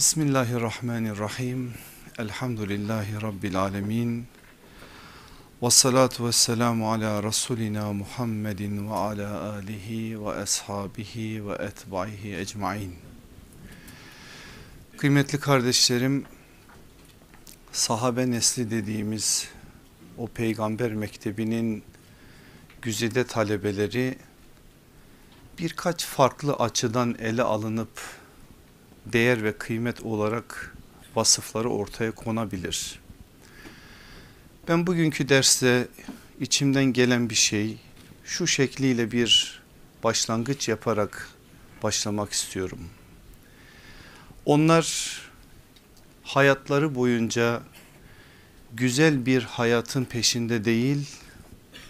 Bismillahirrahmanirrahim. Elhamdülillahi Rabbil alemin. Ve salatu ve selamu ala Resulina Muhammedin ve ala alihi ve ashabihi ve etbaihi ecmain. Kıymetli kardeşlerim, sahabe nesli dediğimiz o peygamber mektebinin güzide talebeleri birkaç farklı açıdan ele alınıp değer ve kıymet olarak vasıfları ortaya konabilir. Ben bugünkü derste içimden gelen bir şey şu şekliyle bir başlangıç yaparak başlamak istiyorum. Onlar hayatları boyunca güzel bir hayatın peşinde değil,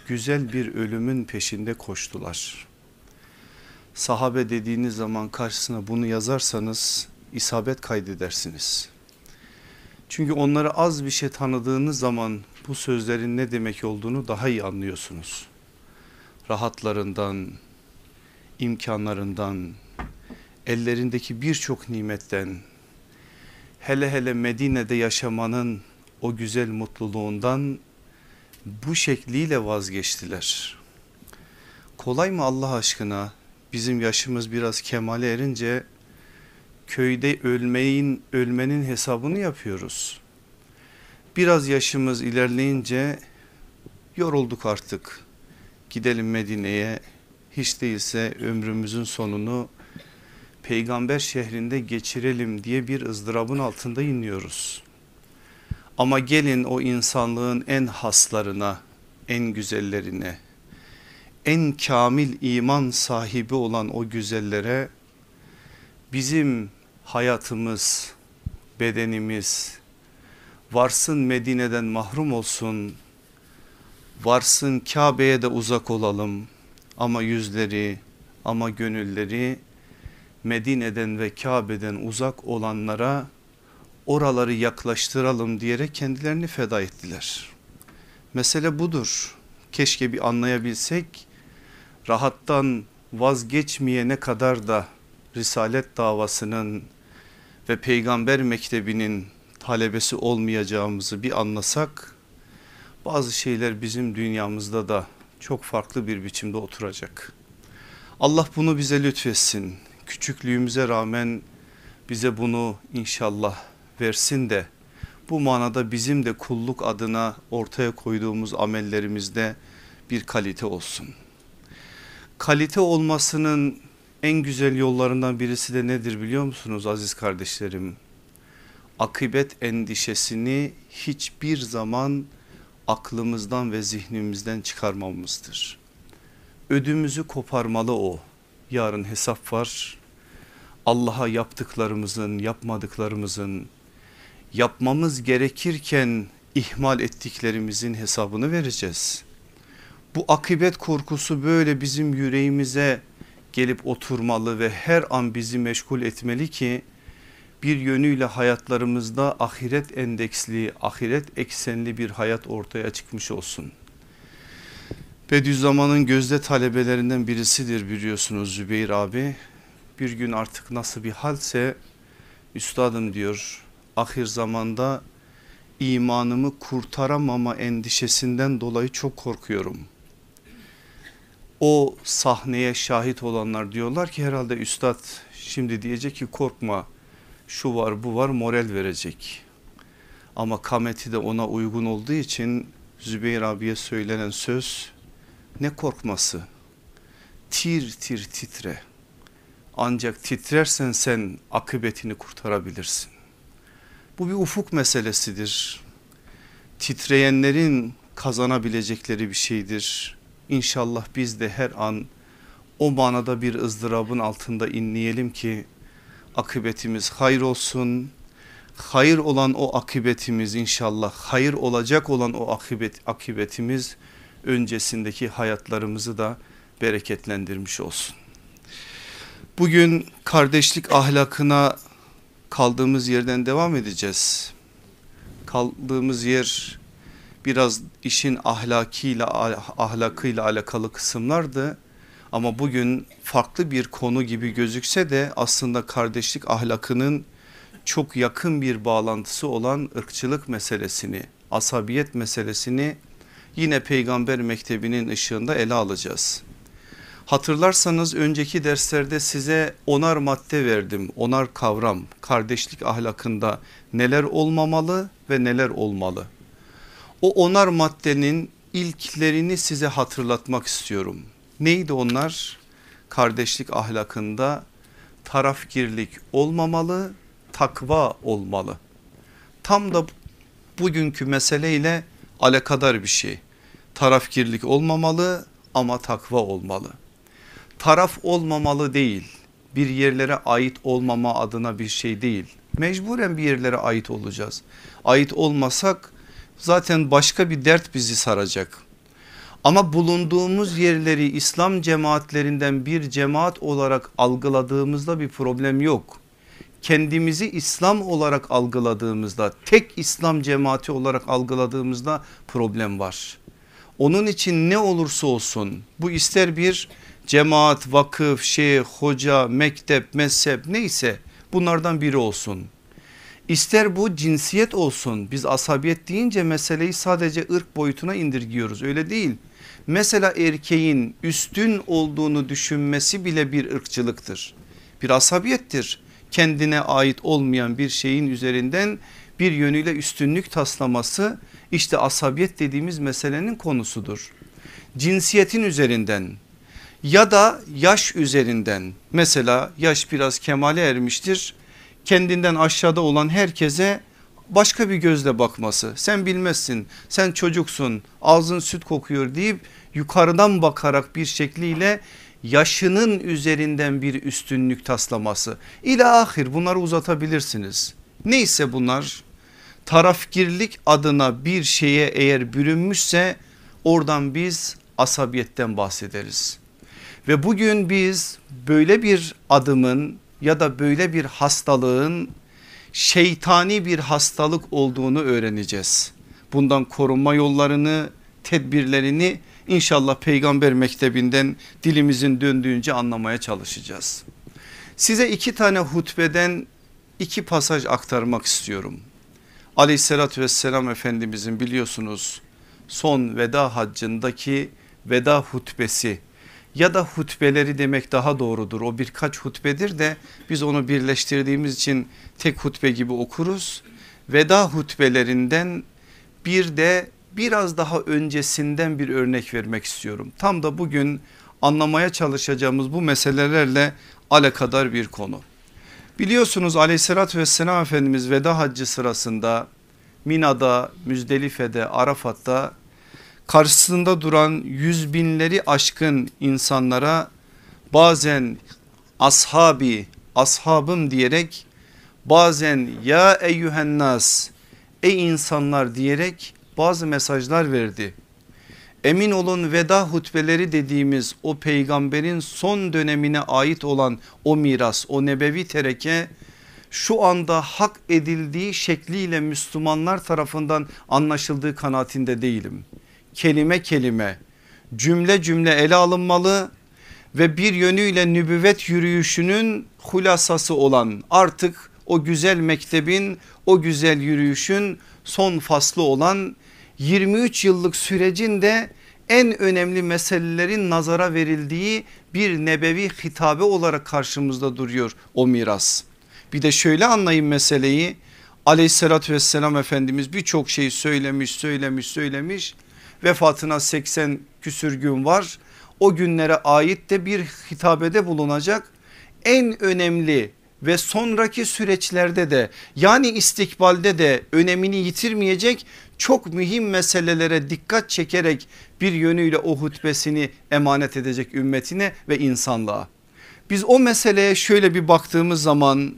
güzel bir ölümün peşinde koştular. Sahabe dediğiniz zaman karşısına bunu yazarsanız isabet kaydedersiniz. Çünkü onları az bir şey tanıdığınız zaman bu sözlerin ne demek olduğunu daha iyi anlıyorsunuz. Rahatlarından, imkanlarından, ellerindeki birçok nimetten, hele hele Medine'de yaşamanın o güzel mutluluğundan bu şekliyle vazgeçtiler. Kolay mı Allah aşkına bizim yaşımız biraz kemale erince köyde ölmeyin, ölmenin hesabını yapıyoruz. Biraz yaşımız ilerleyince yorulduk artık. Gidelim Medine'ye hiç değilse ömrümüzün sonunu peygamber şehrinde geçirelim diye bir ızdırabın altında iniyoruz. Ama gelin o insanlığın en haslarına, en güzellerine, en kamil iman sahibi olan o güzellere bizim hayatımız, bedenimiz varsın Medine'den mahrum olsun, varsın Kabe'ye de uzak olalım ama yüzleri ama gönülleri Medine'den ve Kabe'den uzak olanlara oraları yaklaştıralım diyerek kendilerini feda ettiler. Mesele budur. Keşke bir anlayabilsek rahattan vazgeçmeyene kadar da Risalet davasının ve peygamber mektebinin talebesi olmayacağımızı bir anlasak bazı şeyler bizim dünyamızda da çok farklı bir biçimde oturacak. Allah bunu bize lütfetsin. Küçüklüğümüze rağmen bize bunu inşallah versin de bu manada bizim de kulluk adına ortaya koyduğumuz amellerimizde bir kalite olsun. Kalite olmasının en güzel yollarından birisi de nedir biliyor musunuz aziz kardeşlerim? Akıbet endişesini hiçbir zaman aklımızdan ve zihnimizden çıkarmamızdır. Ödümüzü koparmalı o. Yarın hesap var. Allah'a yaptıklarımızın, yapmadıklarımızın, yapmamız gerekirken ihmal ettiklerimizin hesabını vereceğiz. Bu akıbet korkusu böyle bizim yüreğimize gelip oturmalı ve her an bizi meşgul etmeli ki bir yönüyle hayatlarımızda ahiret endeksli, ahiret eksenli bir hayat ortaya çıkmış olsun. Bediüzzaman'ın gözde talebelerinden birisidir biliyorsunuz Zübeyir abi. Bir gün artık nasıl bir halse üstadım diyor ahir zamanda imanımı kurtaramama endişesinden dolayı çok korkuyorum.'' O sahneye şahit olanlar diyorlar ki herhalde üstad şimdi diyecek ki korkma şu var bu var moral verecek. Ama kameti de ona uygun olduğu için Zübeyir abiye söylenen söz ne korkması tir tir titre ancak titrersen sen akıbetini kurtarabilirsin. Bu bir ufuk meselesidir. Titreyenlerin kazanabilecekleri bir şeydir İnşallah biz de her an o manada bir ızdırabın altında inleyelim ki akıbetimiz hayır olsun. Hayır olan o akıbetimiz inşallah hayır olacak olan o akıbet, akıbetimiz öncesindeki hayatlarımızı da bereketlendirmiş olsun. Bugün kardeşlik ahlakına kaldığımız yerden devam edeceğiz. Kaldığımız yer biraz işin ahlakiyle ahlakıyla alakalı kısımlardı. Ama bugün farklı bir konu gibi gözükse de aslında kardeşlik ahlakının çok yakın bir bağlantısı olan ırkçılık meselesini, asabiyet meselesini yine peygamber mektebinin ışığında ele alacağız. Hatırlarsanız önceki derslerde size onar madde verdim. Onar kavram kardeşlik ahlakında neler olmamalı ve neler olmalı. O onar maddenin ilklerini size hatırlatmak istiyorum. Neydi onlar? Kardeşlik ahlakında tarafgirlik olmamalı, takva olmalı. Tam da bugünkü meseleyle alakadar bir şey. Tarafgirlik olmamalı ama takva olmalı. Taraf olmamalı değil bir yerlere ait olmama adına bir şey değil. Mecburen bir yerlere ait olacağız. Ait olmasak zaten başka bir dert bizi saracak. Ama bulunduğumuz yerleri İslam cemaatlerinden bir cemaat olarak algıladığımızda bir problem yok. Kendimizi İslam olarak algıladığımızda tek İslam cemaati olarak algıladığımızda problem var. Onun için ne olursa olsun bu ister bir cemaat, vakıf, şeyh, hoca, mektep, mezhep neyse bunlardan biri olsun. İster bu cinsiyet olsun biz asabiyet deyince meseleyi sadece ırk boyutuna indirgiyoruz öyle değil. Mesela erkeğin üstün olduğunu düşünmesi bile bir ırkçılıktır. Bir asabiyettir. Kendine ait olmayan bir şeyin üzerinden bir yönüyle üstünlük taslaması işte asabiyet dediğimiz meselenin konusudur. Cinsiyetin üzerinden ya da yaş üzerinden mesela yaş biraz kemale ermiştir kendinden aşağıda olan herkese başka bir gözle bakması sen bilmezsin sen çocuksun ağzın süt kokuyor deyip yukarıdan bakarak bir şekliyle yaşının üzerinden bir üstünlük taslaması ila ahir bunları uzatabilirsiniz. Neyse bunlar tarafgirlik adına bir şeye eğer bürünmüşse oradan biz asabiyetten bahsederiz. Ve bugün biz böyle bir adımın ya da böyle bir hastalığın şeytani bir hastalık olduğunu öğreneceğiz. Bundan korunma yollarını, tedbirlerini inşallah peygamber mektebinden dilimizin döndüğünce anlamaya çalışacağız. Size iki tane hutbeden iki pasaj aktarmak istiyorum. Aleyhissalatü vesselam Efendimizin biliyorsunuz son veda haccındaki veda hutbesi ya da hutbeleri demek daha doğrudur. O birkaç hutbedir de biz onu birleştirdiğimiz için tek hutbe gibi okuruz. Veda hutbelerinden bir de biraz daha öncesinden bir örnek vermek istiyorum. Tam da bugün anlamaya çalışacağımız bu meselelerle alakadar bir konu. Biliyorsunuz aleyhissalatü vesselam Efendimiz veda haccı sırasında Mina'da, Müzdelife'de, Arafat'ta karşısında duran yüz binleri aşkın insanlara bazen ashabi, ashabım diyerek bazen ya eyyühennas ey insanlar diyerek bazı mesajlar verdi. Emin olun veda hutbeleri dediğimiz o peygamberin son dönemine ait olan o miras o nebevi tereke şu anda hak edildiği şekliyle Müslümanlar tarafından anlaşıldığı kanaatinde değilim. Kelime kelime cümle cümle ele alınmalı ve bir yönüyle nübüvvet yürüyüşünün hulasası olan artık o güzel mektebin o güzel yürüyüşün son faslı olan 23 yıllık sürecin de en önemli meselelerin nazara verildiği bir nebevi hitabe olarak karşımızda duruyor o miras. Bir de şöyle anlayın meseleyi aleyhissalatü vesselam Efendimiz birçok şey söylemiş söylemiş söylemiş vefatına 80 küsür gün var. O günlere ait de bir hitabede bulunacak en önemli ve sonraki süreçlerde de yani istikbalde de önemini yitirmeyecek çok mühim meselelere dikkat çekerek bir yönüyle o hutbesini emanet edecek ümmetine ve insanlığa. Biz o meseleye şöyle bir baktığımız zaman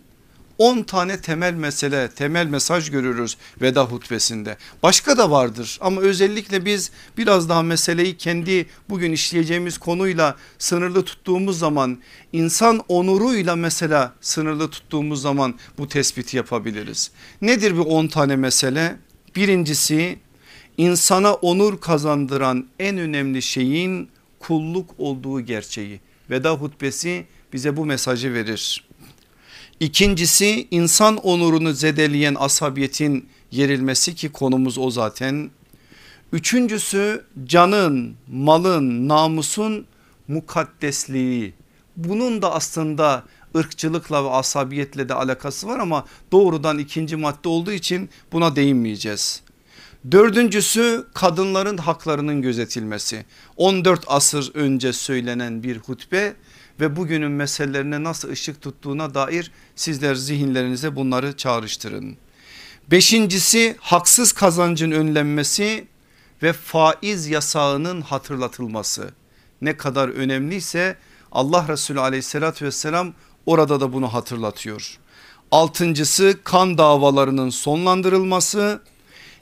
10 tane temel mesele temel mesaj görürüz veda hutbesinde. Başka da vardır ama özellikle biz biraz daha meseleyi kendi bugün işleyeceğimiz konuyla sınırlı tuttuğumuz zaman insan onuruyla mesela sınırlı tuttuğumuz zaman bu tespiti yapabiliriz. Nedir bu 10 tane mesele? Birincisi insana onur kazandıran en önemli şeyin kulluk olduğu gerçeği. Veda hutbesi bize bu mesajı verir. İkincisi insan onurunu zedeleyen asabiyetin yerilmesi ki konumuz o zaten. Üçüncüsü canın, malın, namusun mukaddesliği. Bunun da aslında ırkçılıkla ve asabiyetle de alakası var ama doğrudan ikinci madde olduğu için buna değinmeyeceğiz. Dördüncüsü kadınların haklarının gözetilmesi. 14 asır önce söylenen bir hutbe ve bugünün meselelerine nasıl ışık tuttuğuna dair sizler zihinlerinize bunları çağrıştırın. Beşincisi haksız kazancın önlenmesi ve faiz yasağının hatırlatılması. Ne kadar önemliyse Allah Resulü aleyhissalatü vesselam orada da bunu hatırlatıyor. Altıncısı kan davalarının sonlandırılması.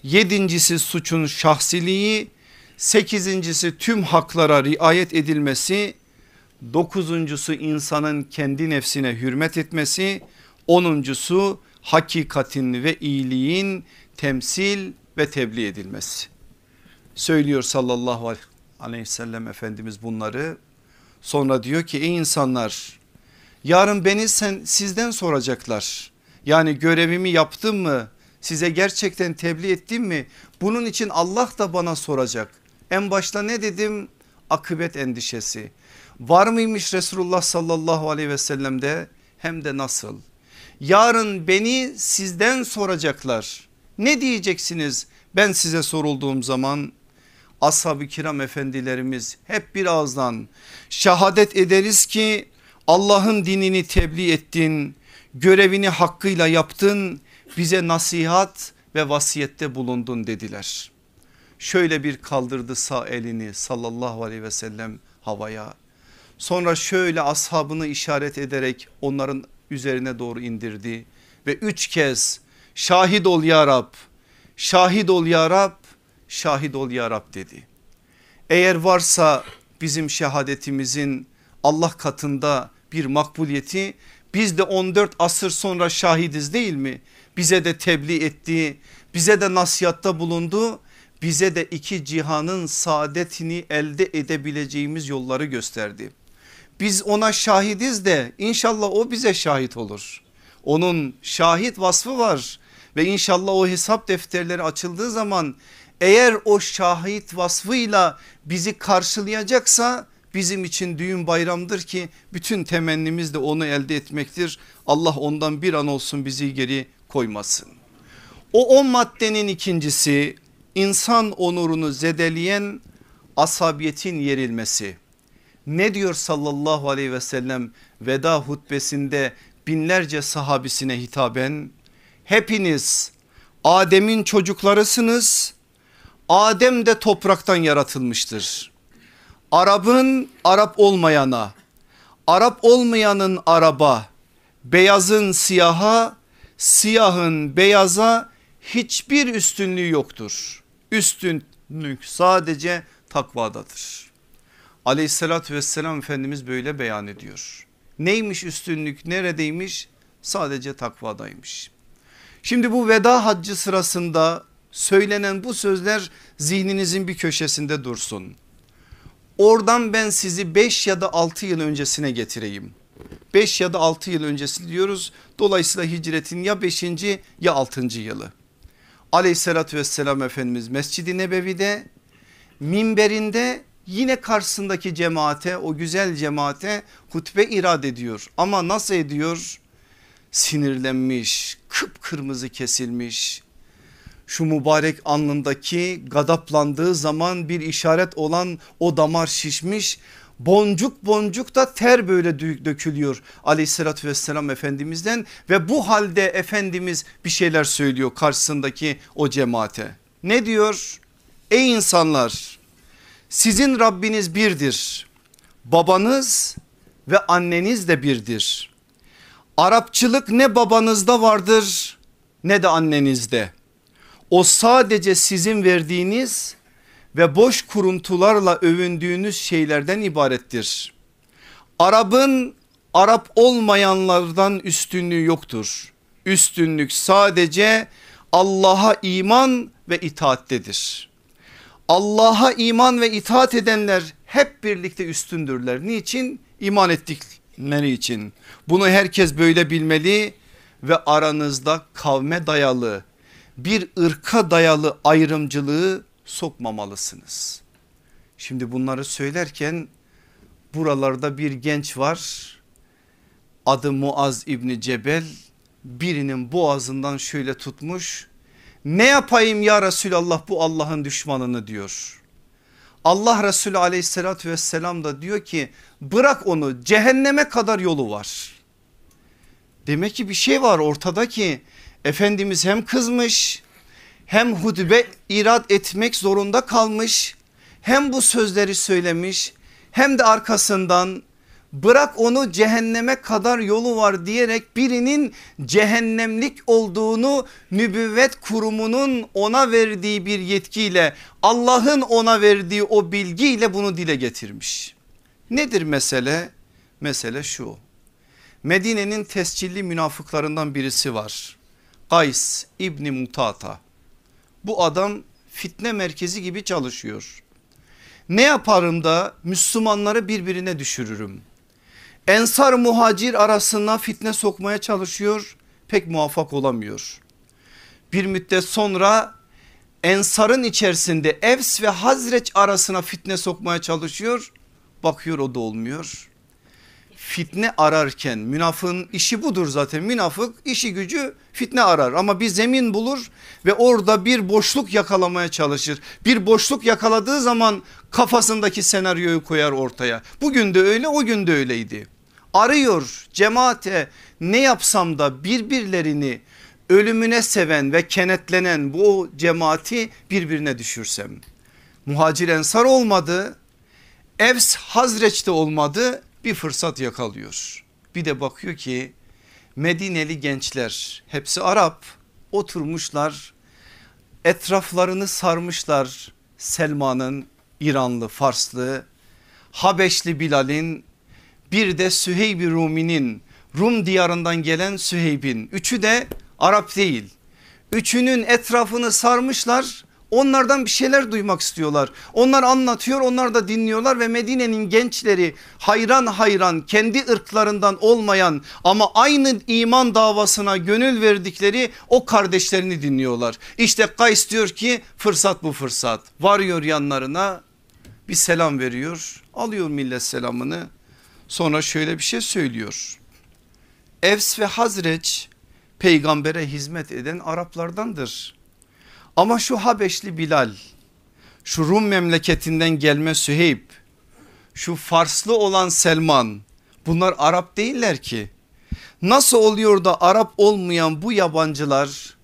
Yedincisi suçun şahsiliği. Sekizincisi tüm haklara riayet edilmesi. Dokuzuncusu insanın kendi nefsine hürmet etmesi. Onuncusu hakikatin ve iyiliğin temsil ve tebliğ edilmesi. Söylüyor sallallahu aleyhi ve sellem Efendimiz bunları. Sonra diyor ki ey insanlar yarın beni sen sizden soracaklar. Yani görevimi yaptım mı? Size gerçekten tebliğ ettim mi? Bunun için Allah da bana soracak. En başta ne dedim? Akıbet endişesi. Var mıymış Resulullah sallallahu aleyhi ve sellem'de hem de nasıl? Yarın beni sizden soracaklar. Ne diyeceksiniz ben size sorulduğum zaman? Ashab-ı kiram efendilerimiz hep bir ağızdan şehadet ederiz ki Allah'ın dinini tebliğ ettin, görevini hakkıyla yaptın, bize nasihat ve vasiyette bulundun dediler. Şöyle bir kaldırdı sağ elini sallallahu aleyhi ve sellem havaya. Sonra şöyle ashabını işaret ederek onların üzerine doğru indirdi ve üç kez şahit ol ya Rab, şahit ol ya Rab, şahit ol ya Rab dedi. Eğer varsa bizim şehadetimizin Allah katında bir makbuliyeti biz de 14 asır sonra şahidiz değil mi? Bize de tebliğ etti, bize de nasihatta bulundu, bize de iki cihanın saadetini elde edebileceğimiz yolları gösterdi. Biz ona şahidiz de inşallah o bize şahit olur. Onun şahit vasfı var ve inşallah o hesap defterleri açıldığı zaman eğer o şahit vasfıyla bizi karşılayacaksa bizim için düğün bayramdır ki bütün temennimiz de onu elde etmektir. Allah ondan bir an olsun bizi geri koymasın. O on maddenin ikincisi insan onurunu zedeleyen asabiyetin yerilmesi. Ne diyor sallallahu aleyhi ve sellem veda hutbesinde binlerce sahabisine hitaben hepiniz Adem'in çocuklarısınız Adem de topraktan yaratılmıştır. Arap'ın Arap olmayana, Arap olmayanın araba, beyazın siyaha, siyahın beyaza hiçbir üstünlüğü yoktur. Üstünlük sadece takvadadır. Aleyhissalatü vesselam Efendimiz böyle beyan ediyor. Neymiş üstünlük neredeymiş? Sadece takvadaymış. Şimdi bu veda haccı sırasında söylenen bu sözler zihninizin bir köşesinde dursun. Oradan ben sizi 5 ya da 6 yıl öncesine getireyim. 5 ya da 6 yıl öncesi diyoruz. Dolayısıyla hicretin ya 5. ya 6. yılı. Aleyhissalatü vesselam Efendimiz Mescid-i Nebevi'de minberinde yine karşısındaki cemaate o güzel cemaate hutbe irad ediyor. Ama nasıl ediyor? Sinirlenmiş, kıpkırmızı kesilmiş şu mübarek alnındaki gadaplandığı zaman bir işaret olan o damar şişmiş boncuk boncuk da ter böyle dökülüyor aleyhissalatü vesselam efendimizden ve bu halde Efendimiz bir şeyler söylüyor karşısındaki o cemaate. Ne diyor? Ey insanlar sizin Rabbiniz birdir babanız ve anneniz de birdir. Arapçılık ne babanızda vardır ne de annenizde. O sadece sizin verdiğiniz ve boş kuruntularla övündüğünüz şeylerden ibarettir. Arap'ın Arap olmayanlardan üstünlüğü yoktur. Üstünlük sadece Allah'a iman ve itaattedir. Allah'a iman ve itaat edenler hep birlikte üstündürler. Niçin? İman ettik, etmeleri için. Bunu herkes böyle bilmeli ve aranızda kavme dayalı bir ırka dayalı ayrımcılığı sokmamalısınız. Şimdi bunları söylerken buralarda bir genç var adı Muaz İbni Cebel birinin boğazından şöyle tutmuş ne yapayım ya Resulallah bu Allah'ın düşmanını diyor. Allah Resulü aleyhissalatü vesselam da diyor ki bırak onu cehenneme kadar yolu var. Demek ki bir şey var ortada ki Efendimiz hem kızmış hem hutbe irad etmek zorunda kalmış hem bu sözleri söylemiş hem de arkasından bırak onu cehenneme kadar yolu var diyerek birinin cehennemlik olduğunu nübüvvet kurumunun ona verdiği bir yetkiyle Allah'ın ona verdiği o bilgiyle bunu dile getirmiş. Nedir mesele? Mesele şu Medine'nin tescilli münafıklarından birisi var. Kays İbni Mutata. Bu adam fitne merkezi gibi çalışıyor. Ne yaparım da Müslümanları birbirine düşürürüm. Ensar muhacir arasına fitne sokmaya çalışıyor pek muvaffak olamıyor. Bir müddet sonra Ensar'ın içerisinde Evs ve Hazreç arasına fitne sokmaya çalışıyor. Bakıyor o da olmuyor fitne ararken münafığın işi budur zaten münafık işi gücü fitne arar ama bir zemin bulur ve orada bir boşluk yakalamaya çalışır. Bir boşluk yakaladığı zaman kafasındaki senaryoyu koyar ortaya. Bugün de öyle o gün de öyleydi. Arıyor cemaate ne yapsam da birbirlerini ölümüne seven ve kenetlenen bu cemaati birbirine düşürsem. Muhacir ensar olmadı. Evs Hazreç'te olmadı bir fırsat yakalıyor. Bir de bakıyor ki Medineli gençler hepsi Arap oturmuşlar etraflarını sarmışlar Selma'nın İranlı Farslı Habeşli Bilal'in bir de Süheyb-i Rumi'nin Rum diyarından gelen Süheyb'in üçü de Arap değil. Üçünün etrafını sarmışlar Onlardan bir şeyler duymak istiyorlar. Onlar anlatıyor onlar da dinliyorlar ve Medine'nin gençleri hayran hayran kendi ırklarından olmayan ama aynı iman davasına gönül verdikleri o kardeşlerini dinliyorlar. İşte Kays diyor ki fırsat bu fırsat. Varıyor yanlarına bir selam veriyor alıyor millet selamını sonra şöyle bir şey söylüyor. Evs ve Hazreç peygambere hizmet eden Araplardandır ama şu Habeşli Bilal, şu Rum memleketinden gelme Süheyb, şu Farslı olan Selman bunlar Arap değiller ki. Nasıl oluyor da Arap olmayan bu yabancılar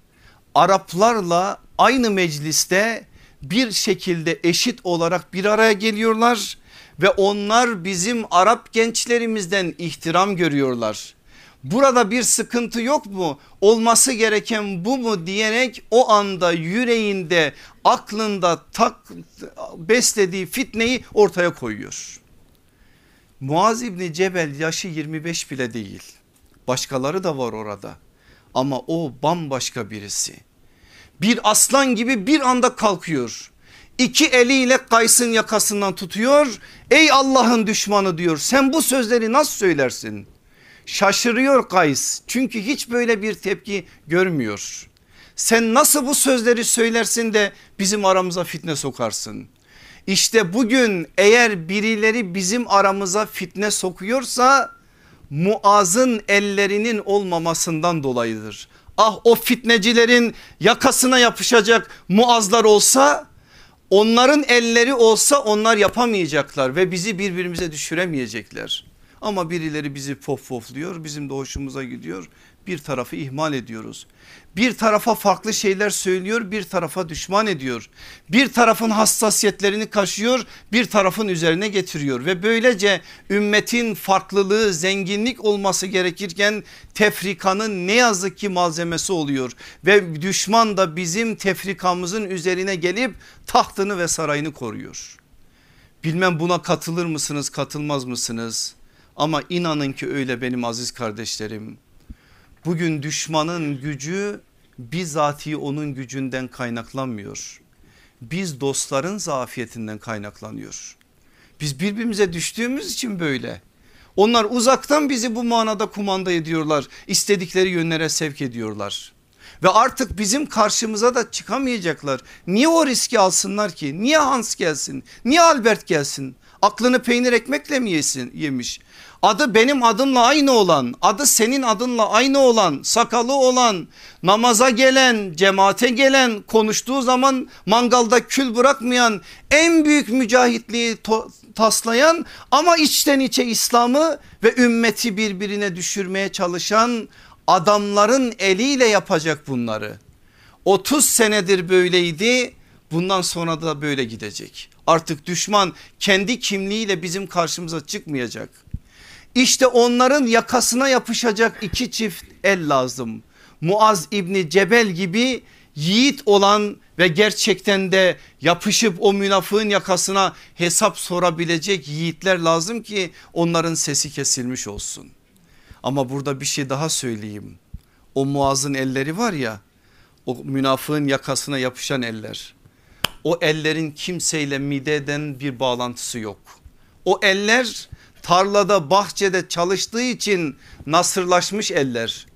Araplarla aynı mecliste bir şekilde eşit olarak bir araya geliyorlar ve onlar bizim Arap gençlerimizden ihtiram görüyorlar. Burada bir sıkıntı yok mu? Olması gereken bu mu diyerek o anda yüreğinde aklında tak beslediği fitneyi ortaya koyuyor. Muaz İbni Cebel yaşı 25 bile değil. Başkaları da var orada. Ama o bambaşka birisi. Bir aslan gibi bir anda kalkıyor. İki eliyle Kays'ın yakasından tutuyor. Ey Allah'ın düşmanı diyor. Sen bu sözleri nasıl söylersin? Şaşırıyor Kays çünkü hiç böyle bir tepki görmüyor. Sen nasıl bu sözleri söylersin de bizim aramıza fitne sokarsın? İşte bugün eğer birileri bizim aramıza fitne sokuyorsa Muaz'ın ellerinin olmamasından dolayıdır. Ah o fitnecilerin yakasına yapışacak Muazlar olsa onların elleri olsa onlar yapamayacaklar ve bizi birbirimize düşüremeyecekler. Ama birileri bizi pof pofluyor bizim de hoşumuza gidiyor bir tarafı ihmal ediyoruz. Bir tarafa farklı şeyler söylüyor bir tarafa düşman ediyor. Bir tarafın hassasiyetlerini kaşıyor bir tarafın üzerine getiriyor. Ve böylece ümmetin farklılığı zenginlik olması gerekirken tefrikanın ne yazık ki malzemesi oluyor. Ve düşman da bizim tefrikamızın üzerine gelip tahtını ve sarayını koruyor. Bilmem buna katılır mısınız katılmaz mısınız? Ama inanın ki öyle benim aziz kardeşlerim. Bugün düşmanın gücü bizatihi onun gücünden kaynaklanmıyor. Biz dostların zafiyetinden kaynaklanıyor. Biz birbirimize düştüğümüz için böyle. Onlar uzaktan bizi bu manada kumanda ediyorlar. İstedikleri yönlere sevk ediyorlar. Ve artık bizim karşımıza da çıkamayacaklar. Niye o riski alsınlar ki? Niye Hans gelsin? Niye Albert gelsin? Aklını peynir ekmekle mi yesin, yemiş? Adı benim adımla aynı olan, adı senin adınla aynı olan, sakalı olan, namaza gelen, cemaate gelen, konuştuğu zaman mangalda kül bırakmayan, en büyük mücahitliği taslayan ama içten içe İslam'ı ve ümmeti birbirine düşürmeye çalışan adamların eliyle yapacak bunları. 30 senedir böyleydi bundan sonra da böyle gidecek. Artık düşman kendi kimliğiyle bizim karşımıza çıkmayacak. İşte onların yakasına yapışacak iki çift el lazım. Muaz İbni Cebel gibi yiğit olan ve gerçekten de yapışıp o münafığın yakasına hesap sorabilecek yiğitler lazım ki onların sesi kesilmiş olsun. Ama burada bir şey daha söyleyeyim. O Muaz'ın elleri var ya o münafığın yakasına yapışan eller. O ellerin kimseyle mideden bir bağlantısı yok. O eller tarlada bahçede çalıştığı için nasırlaşmış eller.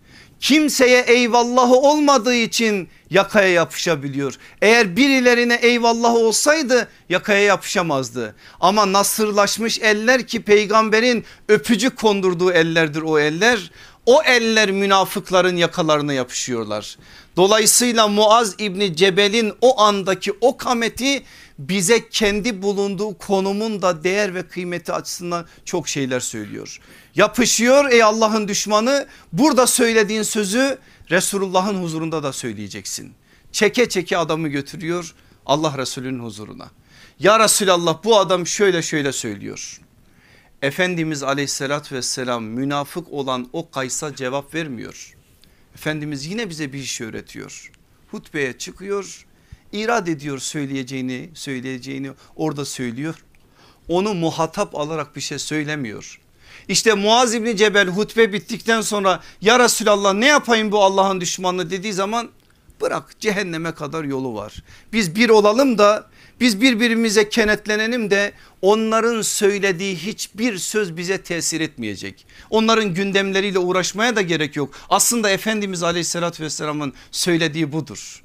Kimseye eyvallahı olmadığı için yakaya yapışabiliyor. Eğer birilerine eyvallahı olsaydı yakaya yapışamazdı. Ama nasırlaşmış eller ki peygamberin öpücük kondurduğu ellerdir o eller. O eller münafıkların yakalarına yapışıyorlar. Dolayısıyla Muaz İbni Cebel'in o andaki o kameti bize kendi bulunduğu konumun da değer ve kıymeti açısından çok şeyler söylüyor. Yapışıyor ey Allah'ın düşmanı burada söylediğin sözü Resulullah'ın huzurunda da söyleyeceksin. Çeke çeke adamı götürüyor Allah Resulü'nün huzuruna. Ya Resulallah bu adam şöyle şöyle söylüyor. Efendimiz aleyhissalatü vesselam münafık olan o Kays'a cevap vermiyor. Efendimiz yine bize bir iş öğretiyor. Hutbeye çıkıyor irad ediyor söyleyeceğini söyleyeceğini orada söylüyor. Onu muhatap alarak bir şey söylemiyor. İşte Muaz İbni Cebel hutbe bittikten sonra ya Resulallah ne yapayım bu Allah'ın düşmanı dediği zaman bırak cehenneme kadar yolu var. Biz bir olalım da biz birbirimize kenetlenelim de onların söylediği hiçbir söz bize tesir etmeyecek. Onların gündemleriyle uğraşmaya da gerek yok. Aslında Efendimiz aleyhissalatü vesselamın söylediği budur.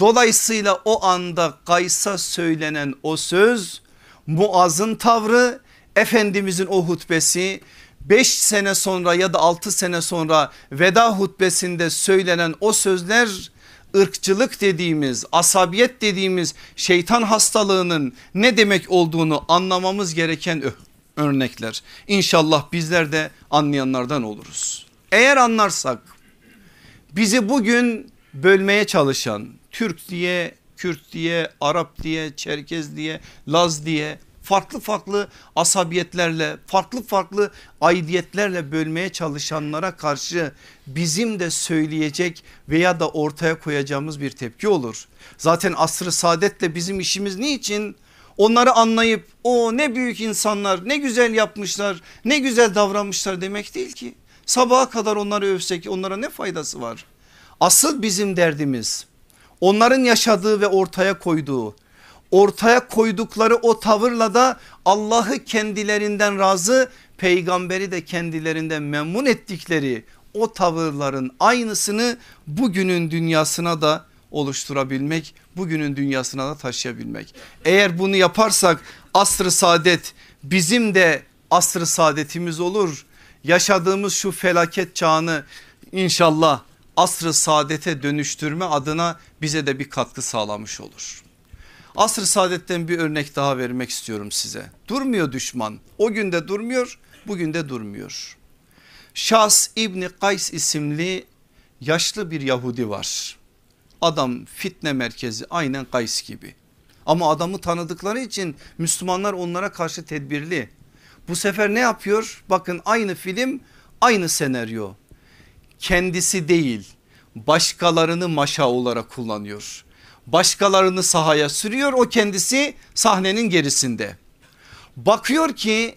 Dolayısıyla o anda Kays'a söylenen o söz Muaz'ın tavrı Efendimizin o hutbesi 5 sene sonra ya da 6 sene sonra veda hutbesinde söylenen o sözler ırkçılık dediğimiz asabiyet dediğimiz şeytan hastalığının ne demek olduğunu anlamamız gereken örnekler. İnşallah bizler de anlayanlardan oluruz. Eğer anlarsak bizi bugün bölmeye çalışan Türk diye, Kürt diye, Arap diye, Çerkez diye, Laz diye farklı farklı asabiyetlerle farklı farklı aidiyetlerle bölmeye çalışanlara karşı bizim de söyleyecek veya da ortaya koyacağımız bir tepki olur. Zaten asrı saadetle bizim işimiz niçin? Onları anlayıp o ne büyük insanlar ne güzel yapmışlar ne güzel davranmışlar demek değil ki. Sabaha kadar onları övsek onlara ne faydası var? Asıl bizim derdimiz onların yaşadığı ve ortaya koyduğu ortaya koydukları o tavırla da Allah'ı kendilerinden razı peygamberi de kendilerinden memnun ettikleri o tavırların aynısını bugünün dünyasına da oluşturabilmek bugünün dünyasına da taşıyabilmek. Eğer bunu yaparsak asr-ı saadet bizim de asr-ı saadetimiz olur. Yaşadığımız şu felaket çağını inşallah asr-ı saadete dönüştürme adına bize de bir katkı sağlamış olur. Asr-ı saadetten bir örnek daha vermek istiyorum size. Durmuyor düşman o günde durmuyor bugün de durmuyor. Şahs İbni Kays isimli yaşlı bir Yahudi var. Adam fitne merkezi aynen Kays gibi. Ama adamı tanıdıkları için Müslümanlar onlara karşı tedbirli. Bu sefer ne yapıyor? Bakın aynı film aynı senaryo kendisi değil başkalarını maşa olarak kullanıyor. Başkalarını sahaya sürüyor o kendisi sahnenin gerisinde. Bakıyor ki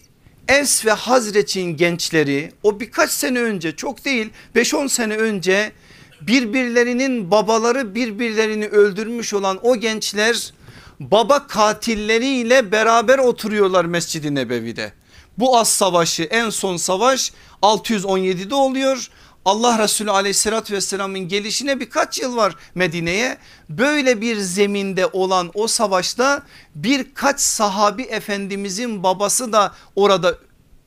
Es ve Hazreç'in gençleri o birkaç sene önce çok değil 5-10 sene önce birbirlerinin babaları birbirlerini öldürmüş olan o gençler baba katilleriyle beraber oturuyorlar Mescid-i Nebevi'de. Bu az savaşı en son savaş 617'de oluyor. Allah Resulü aleyhissalatü vesselamın gelişine birkaç yıl var Medine'ye. Böyle bir zeminde olan o savaşta birkaç sahabi efendimizin babası da orada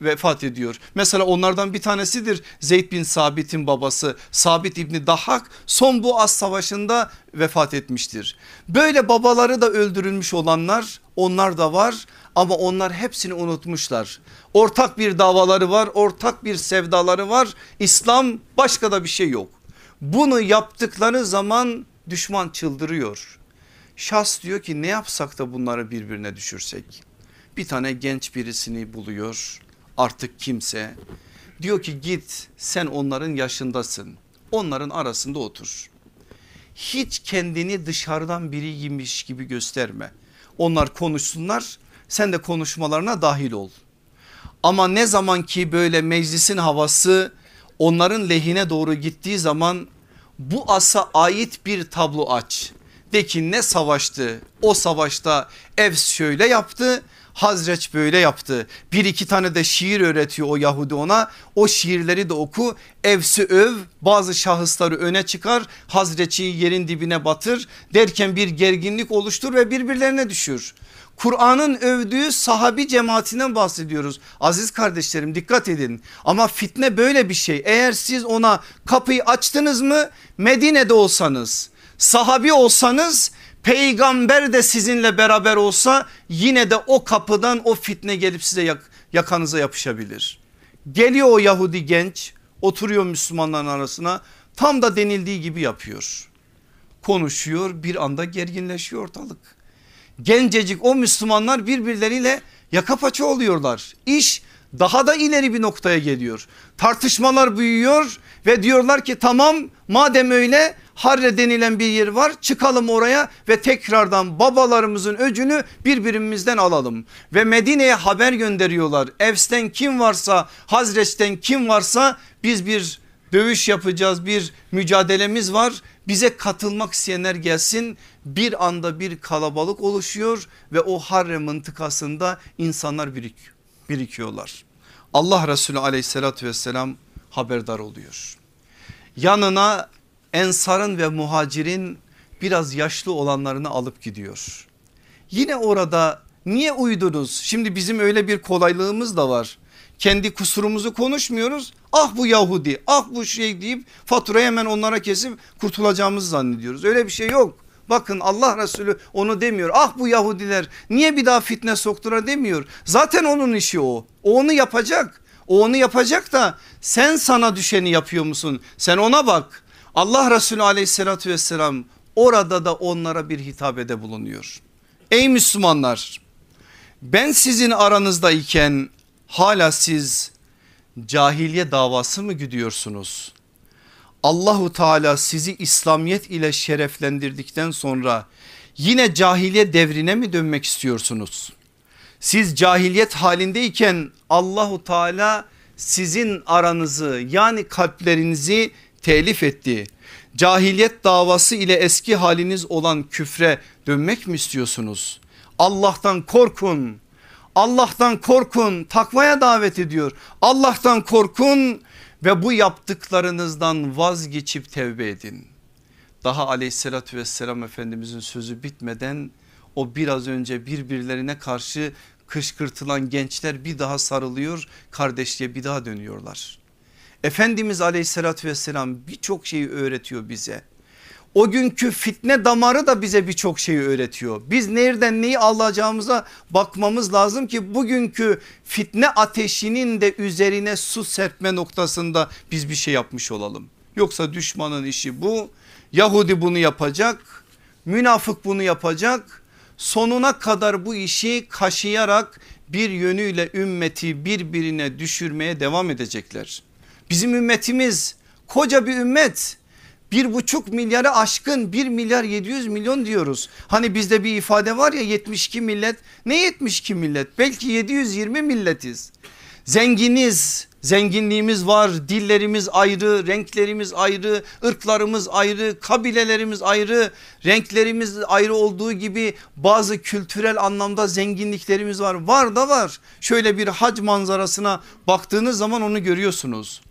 vefat ediyor. Mesela onlardan bir tanesidir Zeyd bin Sabit'in babası Sabit İbni Dahhak son bu az savaşında vefat etmiştir. Böyle babaları da öldürülmüş olanlar onlar da var ama onlar hepsini unutmuşlar. Ortak bir davaları var ortak bir sevdaları var İslam başka da bir şey yok. Bunu yaptıkları zaman düşman çıldırıyor. Şahs diyor ki ne yapsak da bunları birbirine düşürsek. Bir tane genç birisini buluyor artık kimse. Diyor ki git sen onların yaşındasın. Onların arasında otur. Hiç kendini dışarıdan biriymiş gibi gösterme. Onlar konuşsunlar sen de konuşmalarına dahil ol. Ama ne zaman ki böyle meclisin havası onların lehine doğru gittiği zaman bu asa ait bir tablo aç. De ki ne savaştı o savaşta Evs şöyle yaptı Hazreç böyle yaptı. Bir iki tane de şiir öğretiyor o Yahudi ona. O şiirleri de oku. Evsi öv bazı şahısları öne çıkar. Hazreç'i yerin dibine batır. Derken bir gerginlik oluştur ve birbirlerine düşür. Kur'an'ın övdüğü sahabi cemaatinden bahsediyoruz. Aziz kardeşlerim dikkat edin ama fitne böyle bir şey. Eğer siz ona kapıyı açtınız mı Medine'de olsanız sahabi olsanız peygamber de sizinle beraber olsa yine de o kapıdan o fitne gelip size yak, yakanıza yapışabilir. Geliyor o Yahudi genç oturuyor Müslümanların arasına tam da denildiği gibi yapıyor. Konuşuyor bir anda gerginleşiyor ortalık. Gencecik o Müslümanlar birbirleriyle yaka paça oluyorlar. İş daha da ileri bir noktaya geliyor. Tartışmalar büyüyor ve diyorlar ki tamam madem öyle Harre denilen bir yer var çıkalım oraya ve tekrardan babalarımızın öcünü birbirimizden alalım. Ve Medine'ye haber gönderiyorlar. Evs'ten kim varsa Hazreç'ten kim varsa biz bir dövüş yapacağız bir mücadelemiz var. Bize katılmak isteyenler gelsin bir anda bir kalabalık oluşuyor ve o Harre mıntıkasında insanlar birik, birikiyorlar. Allah Resulü aleyhissalatü vesselam haberdar oluyor. Yanına ensarın ve muhacirin biraz yaşlı olanlarını alıp gidiyor. Yine orada niye uydunuz? Şimdi bizim öyle bir kolaylığımız da var. Kendi kusurumuzu konuşmuyoruz. Ah bu Yahudi ah bu şey deyip faturayı hemen onlara kesip kurtulacağımızı zannediyoruz. Öyle bir şey yok. Bakın Allah Resulü onu demiyor. Ah bu Yahudiler niye bir daha fitne soktura demiyor. Zaten onun işi o. O onu yapacak. O onu yapacak da sen sana düşeni yapıyor musun? Sen ona bak. Allah Resulü aleyhissalatü vesselam orada da onlara bir hitabede bulunuyor. Ey Müslümanlar ben sizin aranızdayken hala siz cahiliye davası mı gidiyorsunuz? Allahu Teala sizi İslamiyet ile şereflendirdikten sonra yine cahiliye devrine mi dönmek istiyorsunuz? Siz cahiliyet halindeyken Allahu Teala sizin aranızı yani kalplerinizi telif etti. Cahiliyet davası ile eski haliniz olan küfre dönmek mi istiyorsunuz? Allah'tan korkun. Allah'tan korkun takvaya davet ediyor. Allah'tan korkun ve bu yaptıklarınızdan vazgeçip tevbe edin. Daha aleyhissalatü vesselam efendimizin sözü bitmeden o biraz önce birbirlerine karşı kışkırtılan gençler bir daha sarılıyor kardeşliğe bir daha dönüyorlar. Efendimiz aleyhissalatü vesselam birçok şeyi öğretiyor bize. O günkü fitne damarı da bize birçok şeyi öğretiyor. Biz nereden neyi alacağımıza bakmamız lazım ki bugünkü fitne ateşinin de üzerine su serpme noktasında biz bir şey yapmış olalım. Yoksa düşmanın işi bu. Yahudi bunu yapacak. Münafık bunu yapacak. Sonuna kadar bu işi kaşıyarak bir yönüyle ümmeti birbirine düşürmeye devam edecekler. Bizim ümmetimiz koca bir ümmet bir buçuk milyarı aşkın bir milyar 700 milyon diyoruz. Hani bizde bir ifade var ya 72 millet ne 72 millet belki 720 milletiz. Zenginiz, zenginliğimiz var, dillerimiz ayrı, renklerimiz ayrı, ırklarımız ayrı, kabilelerimiz ayrı, renklerimiz ayrı olduğu gibi bazı kültürel anlamda zenginliklerimiz var. Var da var. Şöyle bir hac manzarasına baktığınız zaman onu görüyorsunuz.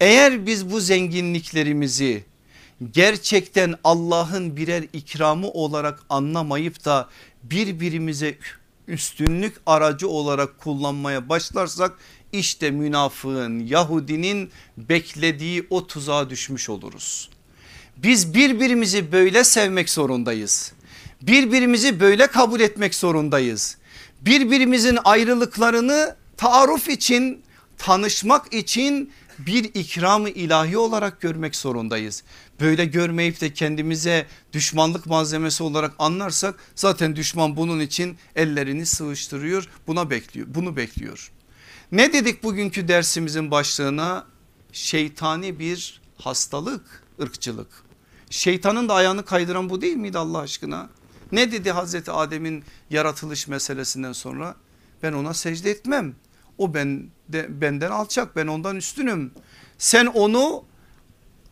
Eğer biz bu zenginliklerimizi gerçekten Allah'ın birer ikramı olarak anlamayıp da birbirimize üstünlük aracı olarak kullanmaya başlarsak işte münafığın Yahudinin beklediği o tuzağa düşmüş oluruz. Biz birbirimizi böyle sevmek zorundayız. Birbirimizi böyle kabul etmek zorundayız. Birbirimizin ayrılıklarını taarruf için, tanışmak için bir ikramı ilahi olarak görmek zorundayız. Böyle görmeyip de kendimize düşmanlık malzemesi olarak anlarsak zaten düşman bunun için ellerini sıvıştırıyor. Buna bekliyor. Bunu bekliyor. Ne dedik bugünkü dersimizin başlığına? Şeytani bir hastalık, ırkçılık. Şeytanın da ayağını kaydıran bu değil miydi Allah aşkına? Ne dedi Hazreti Adem'in yaratılış meselesinden sonra? Ben ona secde etmem. O ben de, benden alçak ben ondan üstünüm. Sen onu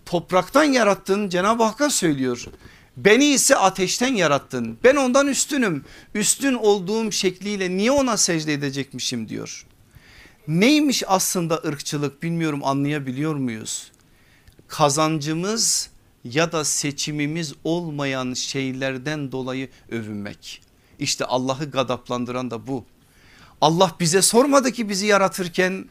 topraktan yarattın Cenab-ı Hakk'a söylüyor. Beni ise ateşten yarattın. Ben ondan üstünüm. Üstün olduğum şekliyle niye ona secde edecekmişim diyor. Neymiş aslında ırkçılık bilmiyorum anlayabiliyor muyuz? Kazancımız ya da seçimimiz olmayan şeylerden dolayı övünmek. İşte Allah'ı gadaplandıran da bu. Allah bize sormadı ki bizi yaratırken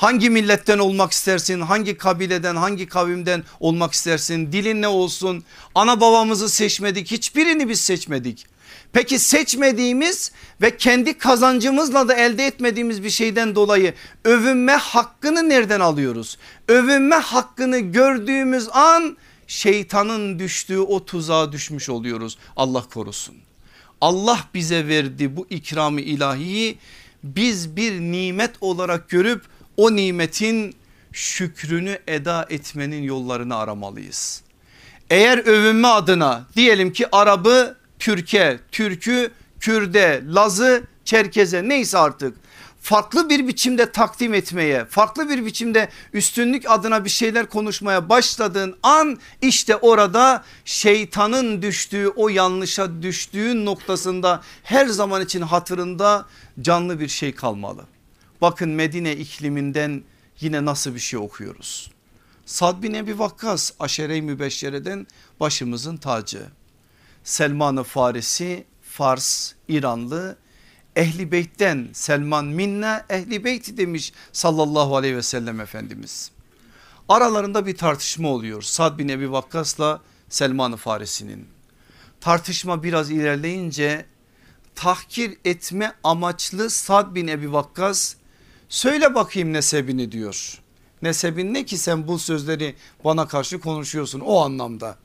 hangi milletten olmak istersin hangi kabileden hangi kavimden olmak istersin dilin ne olsun ana babamızı seçmedik hiçbirini biz seçmedik. Peki seçmediğimiz ve kendi kazancımızla da elde etmediğimiz bir şeyden dolayı övünme hakkını nereden alıyoruz? Övünme hakkını gördüğümüz an şeytanın düştüğü o tuzağa düşmüş oluyoruz Allah korusun. Allah bize verdi bu ikramı ilahiyi biz bir nimet olarak görüp o nimetin şükrünü eda etmenin yollarını aramalıyız. Eğer övünme adına diyelim ki Arabı Türkiye, Türk'ü Kürde, Laz'ı Çerkeze neyse artık farklı bir biçimde takdim etmeye, farklı bir biçimde üstünlük adına bir şeyler konuşmaya başladığın an işte orada şeytanın düştüğü o yanlışa düştüğün noktasında her zaman için hatırında canlı bir şey kalmalı. Bakın Medine ikliminden yine nasıl bir şey okuyoruz. Sad bin Ebi Vakkas aşere-i mübeşşereden başımızın tacı. Selman-ı Farisi Fars İranlı Ehli Beyt'ten Selman minna Ehli Beyt demiş sallallahu aleyhi ve sellem Efendimiz. Aralarında bir tartışma oluyor Sad bin Ebi Vakkas'la Selman-ı Farisi'nin. Tartışma biraz ilerleyince tahkir etme amaçlı Sad bin Ebi Vakkas söyle bakayım nesebini diyor. Nesebin ne ki sen bu sözleri bana karşı konuşuyorsun o anlamda.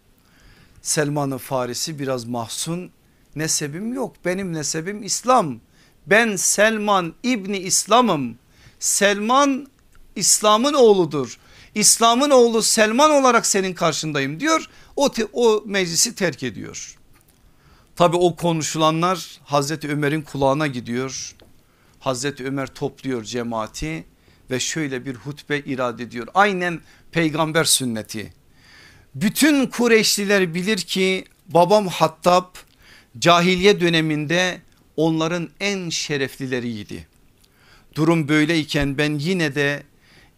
Selman-ı Farisi biraz mahzun nesebim yok benim nesebim İslam. Ben Selman İbni İslam'ım. Selman İslam'ın oğludur. İslam'ın oğlu Selman olarak senin karşındayım diyor. O, o meclisi terk ediyor. Tabi o konuşulanlar Hazreti Ömer'in kulağına gidiyor. Hazreti Ömer topluyor cemaati ve şöyle bir hutbe irade ediyor. Aynen peygamber sünneti. Bütün Kureyşliler bilir ki babam Hattab cahiliye döneminde onların en şereflileriydi. Durum böyleyken ben yine de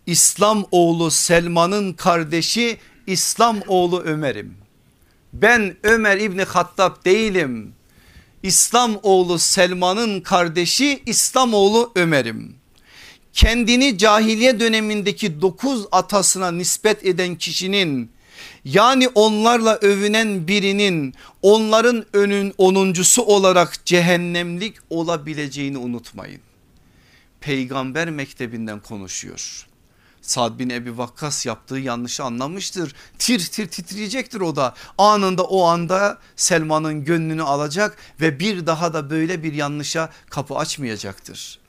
İslam oğlu Selman'ın kardeşi İslam oğlu Ömer'im. Ben Ömer İbni Hattab değilim. İslam oğlu Selman'ın kardeşi İslam oğlu Ömer'im. Kendini cahiliye dönemindeki dokuz atasına nispet eden kişinin yani onlarla övünen birinin onların önün onuncusu olarak cehennemlik olabileceğini unutmayın. Peygamber mektebinden konuşuyor. Sad bin Ebi Vakkas yaptığı yanlışı anlamıştır. Tir tir titreyecektir o da. Anında o anda Selman'ın gönlünü alacak ve bir daha da böyle bir yanlışa kapı açmayacaktır.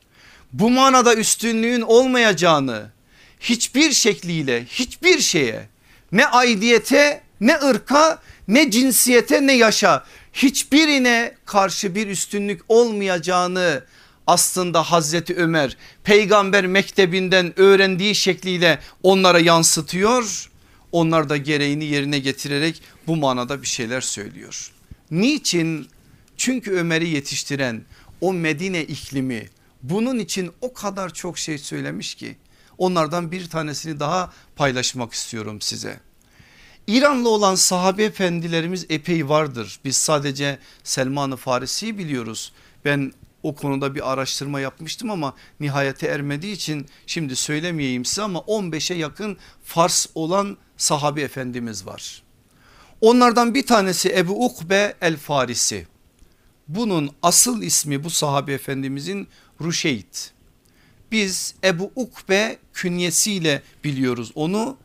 Bu manada üstünlüğün olmayacağını hiçbir şekliyle hiçbir şeye ne aidiyete ne ırka ne cinsiyete ne yaşa hiçbirine karşı bir üstünlük olmayacağını aslında Hazreti Ömer peygamber mektebinden öğrendiği şekliyle onlara yansıtıyor. Onlar da gereğini yerine getirerek bu manada bir şeyler söylüyor. Niçin? Çünkü Ömer'i yetiştiren o Medine iklimi bunun için o kadar çok şey söylemiş ki onlardan bir tanesini daha paylaşmak istiyorum size. İranlı olan sahabe efendilerimiz epey vardır. Biz sadece Selman-ı Farisi'yi biliyoruz. Ben o konuda bir araştırma yapmıştım ama nihayete ermediği için şimdi söylemeyeyim size ama 15'e yakın Fars olan sahabe efendimiz var. Onlardan bir tanesi Ebu Ukbe el Farisi. Bunun asıl ismi bu sahabe efendimizin Ruşeyt. Biz Ebu Ukbe künyesiyle biliyoruz onu.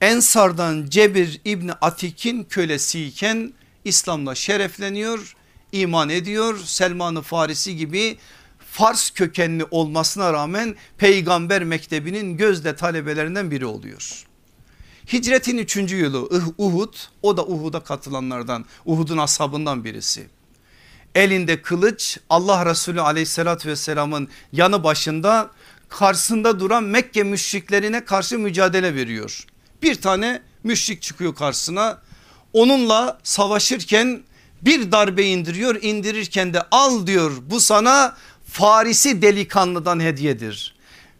Ensardan Cebir İbni Atik'in kölesiyken İslam'la şerefleniyor, iman ediyor. Selman-ı Farisi gibi Fars kökenli olmasına rağmen peygamber mektebinin gözde talebelerinden biri oluyor. Hicretin 3. yılı Uhud o da Uhud'a katılanlardan Uhud'un ashabından birisi. Elinde kılıç Allah Resulü aleyhissalatü vesselamın yanı başında karşısında duran Mekke müşriklerine karşı mücadele veriyor. Bir tane müşrik çıkıyor karşısına onunla savaşırken bir darbe indiriyor indirirken de al diyor bu sana Farisi delikanlıdan hediyedir.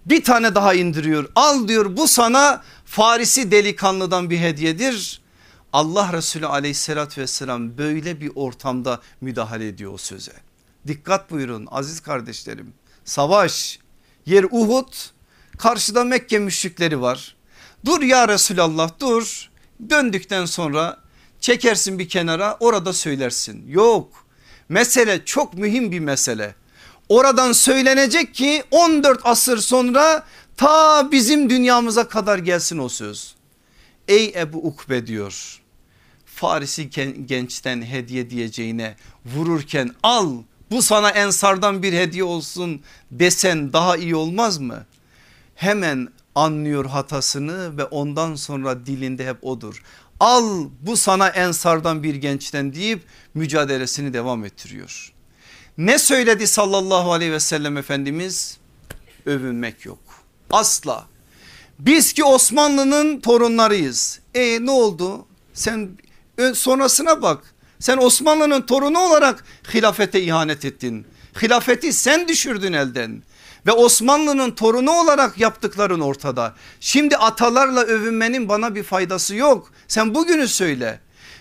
Bir tane daha indiriyor al diyor bu sana Farisi delikanlıdan bir hediyedir. Allah Resulü aleyhissalatü vesselam böyle bir ortamda müdahale ediyor o söze. Dikkat buyurun aziz kardeşlerim savaş yer Uhud karşıda Mekke müşrikleri var. Dur ya Resulallah dur döndükten sonra çekersin bir kenara orada söylersin. Yok mesele çok mühim bir mesele. Oradan söylenecek ki 14 asır sonra ta bizim dünyamıza kadar gelsin o söz. Ey Ebu Ukbe diyor Farisi gençten hediye diyeceğine vururken al bu sana ensardan bir hediye olsun desen daha iyi olmaz mı? Hemen anlıyor hatasını ve ondan sonra dilinde hep odur. Al bu sana ensardan bir gençten deyip mücadelesini devam ettiriyor. Ne söyledi sallallahu aleyhi ve sellem Efendimiz? Övünmek yok asla. Biz ki Osmanlı'nın torunlarıyız. E ne oldu? Sen sonrasına bak. Sen Osmanlı'nın torunu olarak hilafete ihanet ettin. Hilafeti sen düşürdün elden ve Osmanlı'nın torunu olarak yaptıkların ortada. Şimdi atalarla övünmenin bana bir faydası yok. Sen bugünü söyle.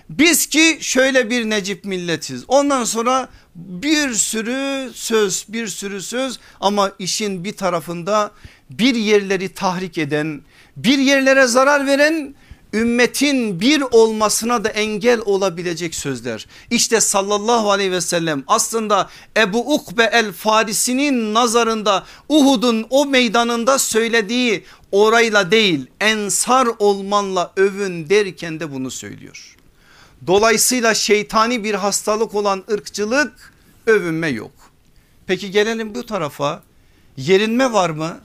Biz ki şöyle bir Necip milletiz. Ondan sonra bir sürü söz bir sürü söz ama işin bir tarafında bir yerleri tahrik eden bir yerlere zarar veren ümmetin bir olmasına da engel olabilecek sözler. İşte sallallahu aleyhi ve sellem aslında Ebu Ukbe el Farisi'nin nazarında Uhud'un o meydanında söylediği orayla değil ensar olmanla övün derken de bunu söylüyor. Dolayısıyla şeytani bir hastalık olan ırkçılık övünme yok. Peki gelelim bu tarafa yerinme var mı?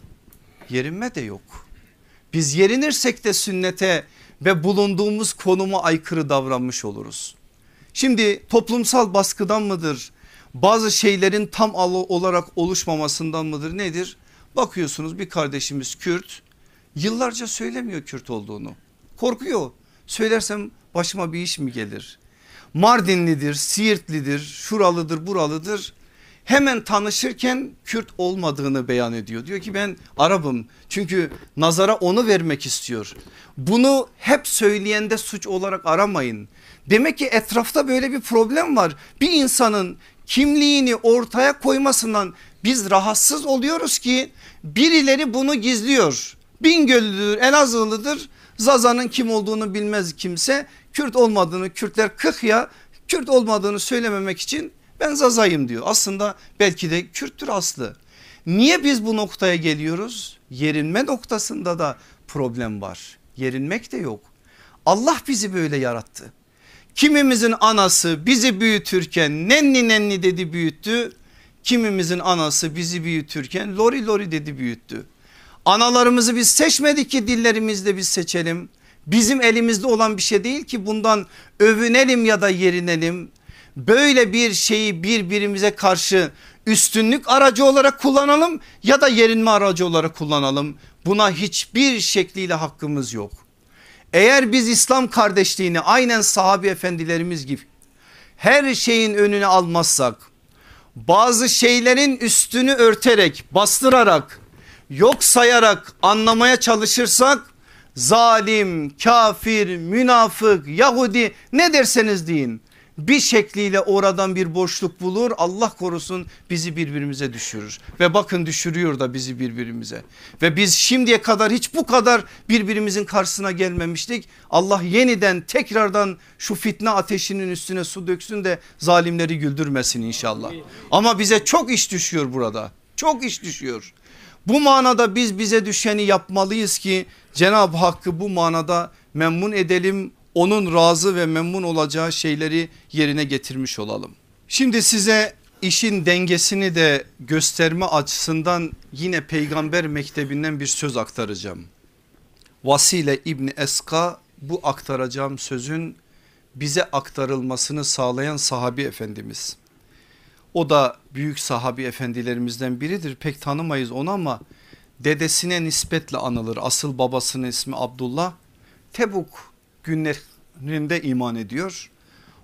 Yerinme de yok. Biz yerinirsek de sünnete ve bulunduğumuz konuma aykırı davranmış oluruz. Şimdi toplumsal baskıdan mıdır? Bazı şeylerin tam olarak oluşmamasından mıdır nedir? Bakıyorsunuz bir kardeşimiz Kürt yıllarca söylemiyor Kürt olduğunu. Korkuyor. Söylersem başıma bir iş mi gelir? Mardinlidir, Siirtlidir, şuralıdır, buralıdır hemen tanışırken Kürt olmadığını beyan ediyor. Diyor ki ben Arap'ım çünkü nazara onu vermek istiyor. Bunu hep söyleyende suç olarak aramayın. Demek ki etrafta böyle bir problem var. Bir insanın kimliğini ortaya koymasından biz rahatsız oluyoruz ki birileri bunu gizliyor. Bingöllüdür, Elazığlıdır. Zaza'nın kim olduğunu bilmez kimse. Kürt olmadığını, Kürtler kık ya Kürt olmadığını söylememek için ben Zazayım diyor. Aslında belki de Kürttür aslı. Niye biz bu noktaya geliyoruz? Yerinme noktasında da problem var. Yerinmek de yok. Allah bizi böyle yarattı. Kimimizin anası bizi büyütürken nenni nenni dedi büyüttü. Kimimizin anası bizi büyütürken lori lori dedi büyüttü. Analarımızı biz seçmedik ki dillerimizle biz seçelim. Bizim elimizde olan bir şey değil ki bundan övünelim ya da yerinelim böyle bir şeyi birbirimize karşı üstünlük aracı olarak kullanalım ya da yerinme aracı olarak kullanalım. Buna hiçbir şekliyle hakkımız yok. Eğer biz İslam kardeşliğini aynen sahabi efendilerimiz gibi her şeyin önüne almazsak bazı şeylerin üstünü örterek bastırarak yok sayarak anlamaya çalışırsak zalim, kafir, münafık, Yahudi ne derseniz deyin bir şekliyle oradan bir boşluk bulur. Allah korusun bizi birbirimize düşürür. Ve bakın düşürüyor da bizi birbirimize. Ve biz şimdiye kadar hiç bu kadar birbirimizin karşısına gelmemiştik. Allah yeniden tekrardan şu fitne ateşinin üstüne su döksün de zalimleri güldürmesin inşallah. Ama bize çok iş düşüyor burada. Çok iş düşüyor. Bu manada biz bize düşeni yapmalıyız ki Cenab-ı Hakk'ı bu manada memnun edelim onun razı ve memnun olacağı şeyleri yerine getirmiş olalım. Şimdi size işin dengesini de gösterme açısından yine peygamber mektebinden bir söz aktaracağım. Vasile İbni Eska bu aktaracağım sözün bize aktarılmasını sağlayan sahabi efendimiz. O da büyük sahabi efendilerimizden biridir pek tanımayız onu ama dedesine nispetle anılır. Asıl babasının ismi Abdullah. Tebuk günlerinde iman ediyor.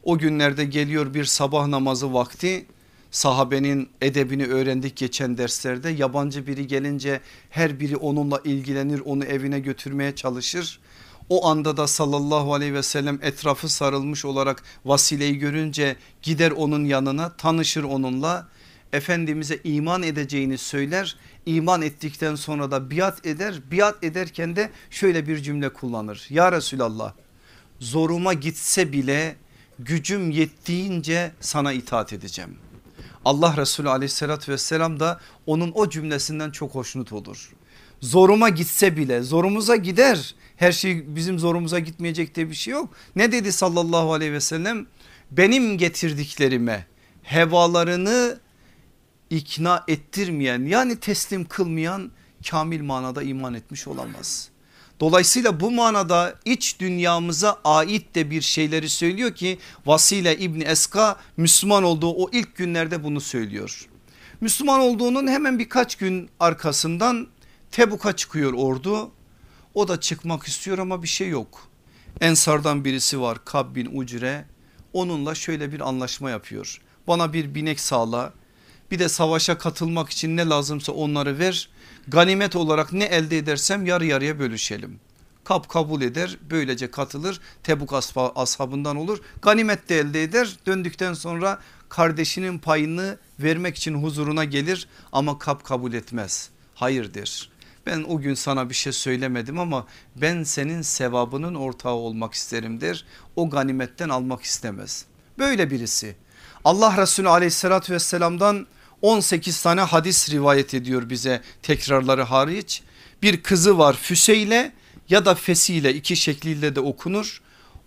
O günlerde geliyor bir sabah namazı vakti sahabenin edebini öğrendik geçen derslerde yabancı biri gelince her biri onunla ilgilenir onu evine götürmeye çalışır. O anda da sallallahu aleyhi ve sellem etrafı sarılmış olarak vasileyi görünce gider onun yanına tanışır onunla. Efendimiz'e iman edeceğini söyler. İman ettikten sonra da biat eder. Biat ederken de şöyle bir cümle kullanır. Ya Resulallah zoruma gitse bile gücüm yettiğince sana itaat edeceğim. Allah Resulü aleyhissalatü vesselam da onun o cümlesinden çok hoşnut olur. Zoruma gitse bile zorumuza gider her şey bizim zorumuza gitmeyecek diye bir şey yok. Ne dedi sallallahu aleyhi ve sellem benim getirdiklerime hevalarını ikna ettirmeyen yani teslim kılmayan kamil manada iman etmiş olamaz. Dolayısıyla bu manada iç dünyamıza ait de bir şeyleri söylüyor ki Vasile İbni Eska Müslüman olduğu o ilk günlerde bunu söylüyor. Müslüman olduğunun hemen birkaç gün arkasından Tebuk'a çıkıyor ordu. O da çıkmak istiyor ama bir şey yok. Ensardan birisi var Kab bin Ucre onunla şöyle bir anlaşma yapıyor. Bana bir binek sağla bir de savaşa katılmak için ne lazımsa onları ver ganimet olarak ne elde edersem yarı yarıya bölüşelim. Kap kabul eder böylece katılır Tebuk ashabından olur. Ganimet de elde eder döndükten sonra kardeşinin payını vermek için huzuruna gelir ama kap kabul etmez. Hayırdır. Ben o gün sana bir şey söylemedim ama ben senin sevabının ortağı olmak isterim der. O ganimetten almak istemez. Böyle birisi. Allah Resulü aleyhissalatü vesselamdan 18 tane hadis rivayet ediyor bize tekrarları hariç. Bir kızı var Füseyle ya da Fesiyle iki şekliyle de okunur.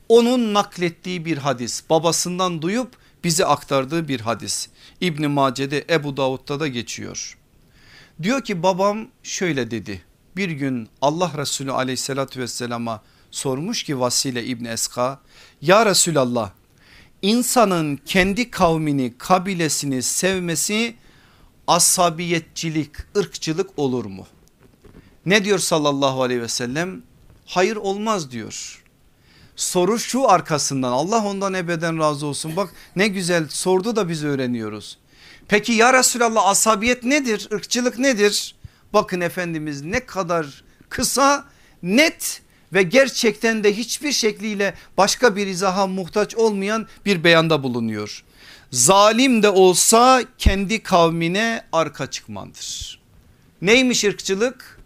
Onun naklettiği bir hadis babasından duyup bize aktardığı bir hadis. İbni Mace'de Ebu Davud'da da geçiyor. Diyor ki babam şöyle dedi bir gün Allah Resulü aleyhissalatü vesselama sormuş ki Vasile İbni Eska ya Resulallah insanın kendi kavmini kabilesini sevmesi asabiyetçilik, ırkçılık olur mu? Ne diyor sallallahu aleyhi ve sellem? Hayır olmaz diyor. Soru şu arkasından Allah ondan ebeden razı olsun bak ne güzel sordu da biz öğreniyoruz. Peki ya Resulallah asabiyet nedir? Irkçılık nedir? Bakın Efendimiz ne kadar kısa net ve gerçekten de hiçbir şekliyle başka bir izaha muhtaç olmayan bir beyanda bulunuyor zalim de olsa kendi kavmine arka çıkmandır. Neymiş ırkçılık?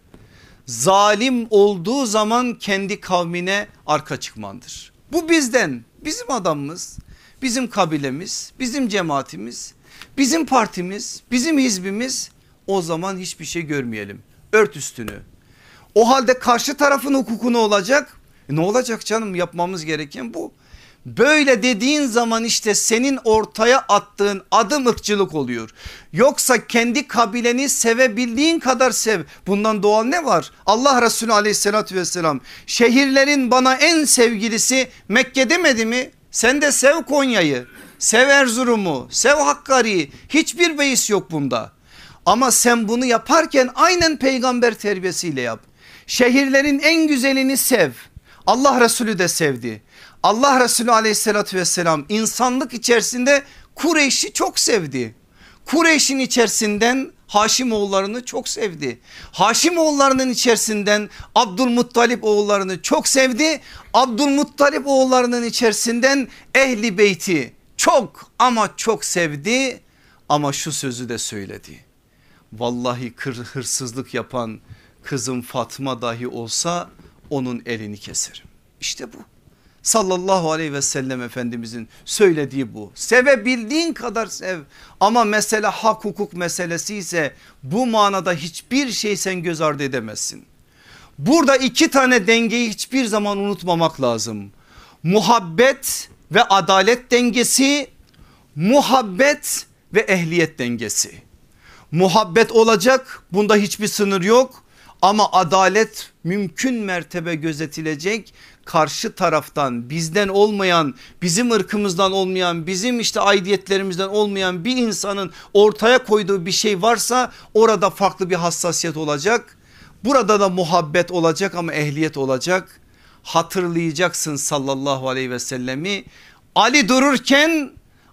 Zalim olduğu zaman kendi kavmine arka çıkmandır. Bu bizden bizim adamımız bizim kabilemiz bizim cemaatimiz bizim partimiz bizim hizbimiz o zaman hiçbir şey görmeyelim ört üstünü. O halde karşı tarafın hukuku ne olacak? E ne olacak canım yapmamız gereken bu. Böyle dediğin zaman işte senin ortaya attığın adım ırkçılık oluyor. Yoksa kendi kabileni sevebildiğin kadar sev. Bundan doğal ne var? Allah Resulü aleyhissalatü vesselam şehirlerin bana en sevgilisi Mekke demedi mi? Sen de sev Konya'yı. sev Erzurum'u, sev Hakkari'yi hiçbir beis yok bunda. Ama sen bunu yaparken aynen peygamber terbiyesiyle yap. Şehirlerin en güzelini sev. Allah Resulü de sevdi. Allah Resulü aleyhissalatü vesselam insanlık içerisinde Kureyş'i çok sevdi. Kureyş'in içerisinden Haşim oğullarını çok sevdi. Haşim oğullarının içerisinden Abdülmuttalip oğullarını çok sevdi. Abdülmuttalip oğullarının içerisinden Ehli Beyti çok ama çok sevdi. Ama şu sözü de söyledi. Vallahi kır, hırsızlık yapan kızım Fatma dahi olsa onun elini keserim. İşte bu sallallahu aleyhi ve sellem efendimizin söylediği bu. Sevebildiğin kadar sev ama mesele hak hukuk meselesi ise bu manada hiçbir şey sen göz ardı edemezsin. Burada iki tane dengeyi hiçbir zaman unutmamak lazım. Muhabbet ve adalet dengesi, muhabbet ve ehliyet dengesi. Muhabbet olacak bunda hiçbir sınır yok ama adalet mümkün mertebe gözetilecek karşı taraftan bizden olmayan bizim ırkımızdan olmayan bizim işte aidiyetlerimizden olmayan bir insanın ortaya koyduğu bir şey varsa orada farklı bir hassasiyet olacak. Burada da muhabbet olacak ama ehliyet olacak. Hatırlayacaksın sallallahu aleyhi ve sellemi Ali dururken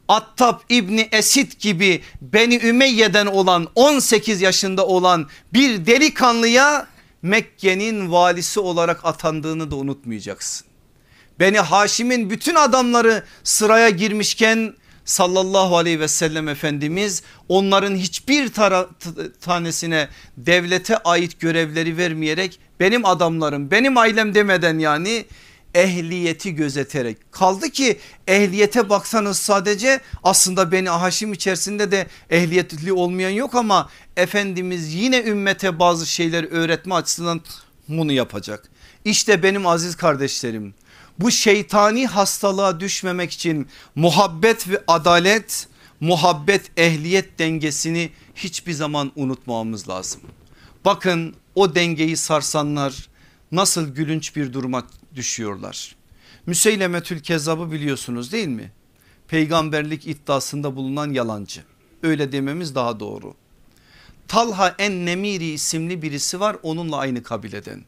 Attab İbni Esid gibi Beni Ümeyye'den olan 18 yaşında olan bir delikanlıya Mekke'nin valisi olarak atandığını da unutmayacaksın. Beni Haşim'in bütün adamları sıraya girmişken sallallahu aleyhi ve sellem Efendimiz onların hiçbir tanesine devlete ait görevleri vermeyerek benim adamlarım benim ailem demeden yani ehliyeti gözeterek kaldı ki ehliyete baksanız sadece aslında beni Haşim içerisinde de ehliyetli olmayan yok ama Efendimiz yine ümmete bazı şeyler öğretme açısından bunu yapacak. İşte benim aziz kardeşlerim bu şeytani hastalığa düşmemek için muhabbet ve adalet muhabbet ehliyet dengesini hiçbir zaman unutmamamız lazım. Bakın o dengeyi sarsanlar nasıl gülünç bir duruma düşüyorlar. Müseylemetül Kezzab'ı biliyorsunuz değil mi? Peygamberlik iddiasında bulunan yalancı. Öyle dememiz daha doğru. Talha en Nemiri isimli birisi var onunla aynı kabileden.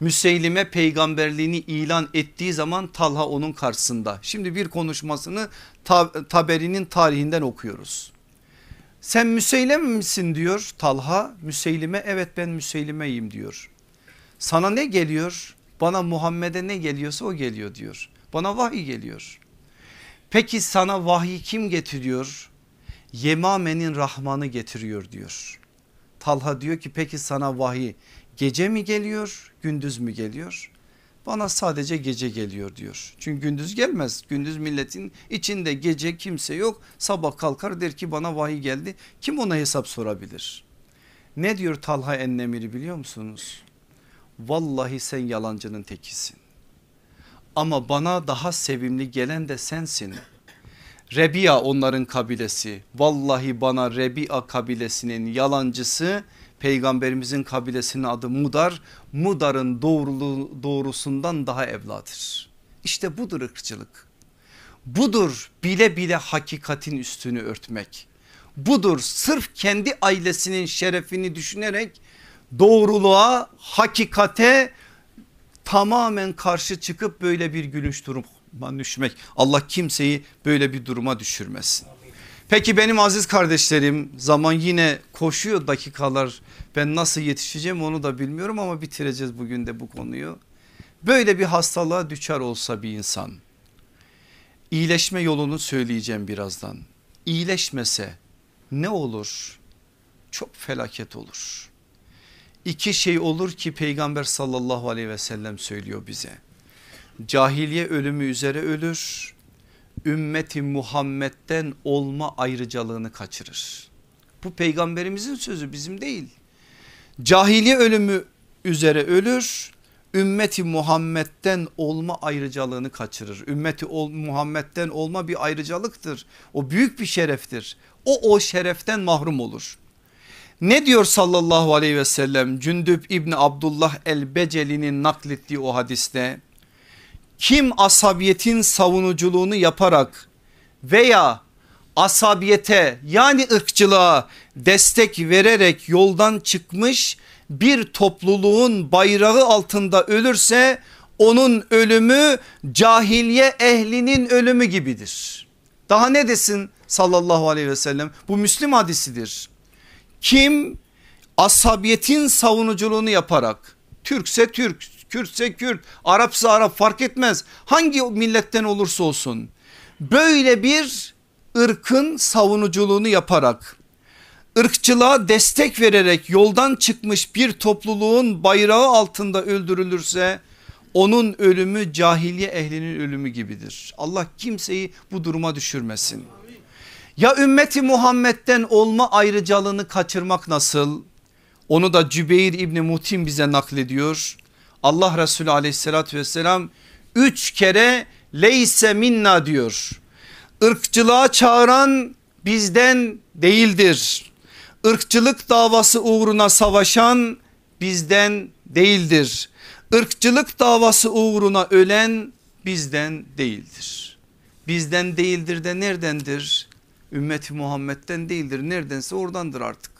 Müseylime peygamberliğini ilan ettiği zaman Talha onun karşısında. Şimdi bir konuşmasını Taberi'nin tarihinden okuyoruz. Sen Müseyleme misin diyor Talha. Müseylime evet ben Müseylimeyim diyor. Sana ne geliyor? Bana Muhammed'e ne geliyorsa o geliyor diyor. Bana vahiy geliyor. Peki sana vahiy kim getiriyor? Yemame'nin Rahman'ı getiriyor diyor. Talha diyor ki peki sana vahiy gece mi geliyor gündüz mü geliyor? Bana sadece gece geliyor diyor. Çünkü gündüz gelmez. Gündüz milletin içinde gece kimse yok. Sabah kalkar der ki bana vahiy geldi. Kim ona hesap sorabilir? Ne diyor Talha Ennemiri biliyor musunuz? Vallahi sen yalancının tekisin. Ama bana daha sevimli gelen de sensin. Rebia onların kabilesi. Vallahi bana Rebia kabilesinin yalancısı peygamberimizin kabilesinin adı Mudar. Mudar'ın doğruluğu, doğrusundan daha evladır. İşte budur ırkçılık. Budur bile bile hakikatin üstünü örtmek. Budur sırf kendi ailesinin şerefini düşünerek doğruluğa, hakikate tamamen karşı çıkıp böyle bir gülünç duruma düşmek. Allah kimseyi böyle bir duruma düşürmesin. Peki benim aziz kardeşlerim zaman yine koşuyor dakikalar ben nasıl yetişeceğim onu da bilmiyorum ama bitireceğiz bugün de bu konuyu. Böyle bir hastalığa düşer olsa bir insan iyileşme yolunu söyleyeceğim birazdan. İyileşmese ne olur? Çok felaket olur. İki şey olur ki peygamber sallallahu aleyhi ve sellem söylüyor bize. Cahiliye ölümü üzere ölür ümmeti Muhammed'den olma ayrıcalığını kaçırır. Bu peygamberimizin sözü bizim değil. Cahiliye ölümü üzere ölür ümmeti Muhammed'den olma ayrıcalığını kaçırır. Ümmeti Muhammed'den olma bir ayrıcalıktır. O büyük bir şereftir. O o şereften mahrum olur. Ne diyor sallallahu aleyhi ve sellem Cündüb İbni Abdullah el Beceli'nin naklettiği o hadiste? Kim asabiyetin savunuculuğunu yaparak veya asabiyete yani ırkçılığa destek vererek yoldan çıkmış bir topluluğun bayrağı altında ölürse onun ölümü cahiliye ehlinin ölümü gibidir. Daha ne desin sallallahu aleyhi ve sellem bu Müslim hadisidir. Kim asabiyetin savunuculuğunu yaparak Türkse Türk, Kürtse Kürt, Arapsa Arap fark etmez. Hangi milletten olursa olsun böyle bir ırkın savunuculuğunu yaparak ırkçılığa destek vererek yoldan çıkmış bir topluluğun bayrağı altında öldürülürse onun ölümü cahiliye ehlinin ölümü gibidir. Allah kimseyi bu duruma düşürmesin. Ya ümmeti Muhammed'den olma ayrıcalığını kaçırmak nasıl? Onu da Cübeyr İbni Mutim bize naklediyor. Allah Resulü aleyhissalatü vesselam üç kere leyse minna diyor. Irkçılığa çağıran bizden değildir. Irkçılık davası uğruna savaşan bizden değildir. Irkçılık davası uğruna ölen bizden değildir. Bizden değildir de neredendir? Ümmeti Muhammed'den değildir. Neredense oradandır artık.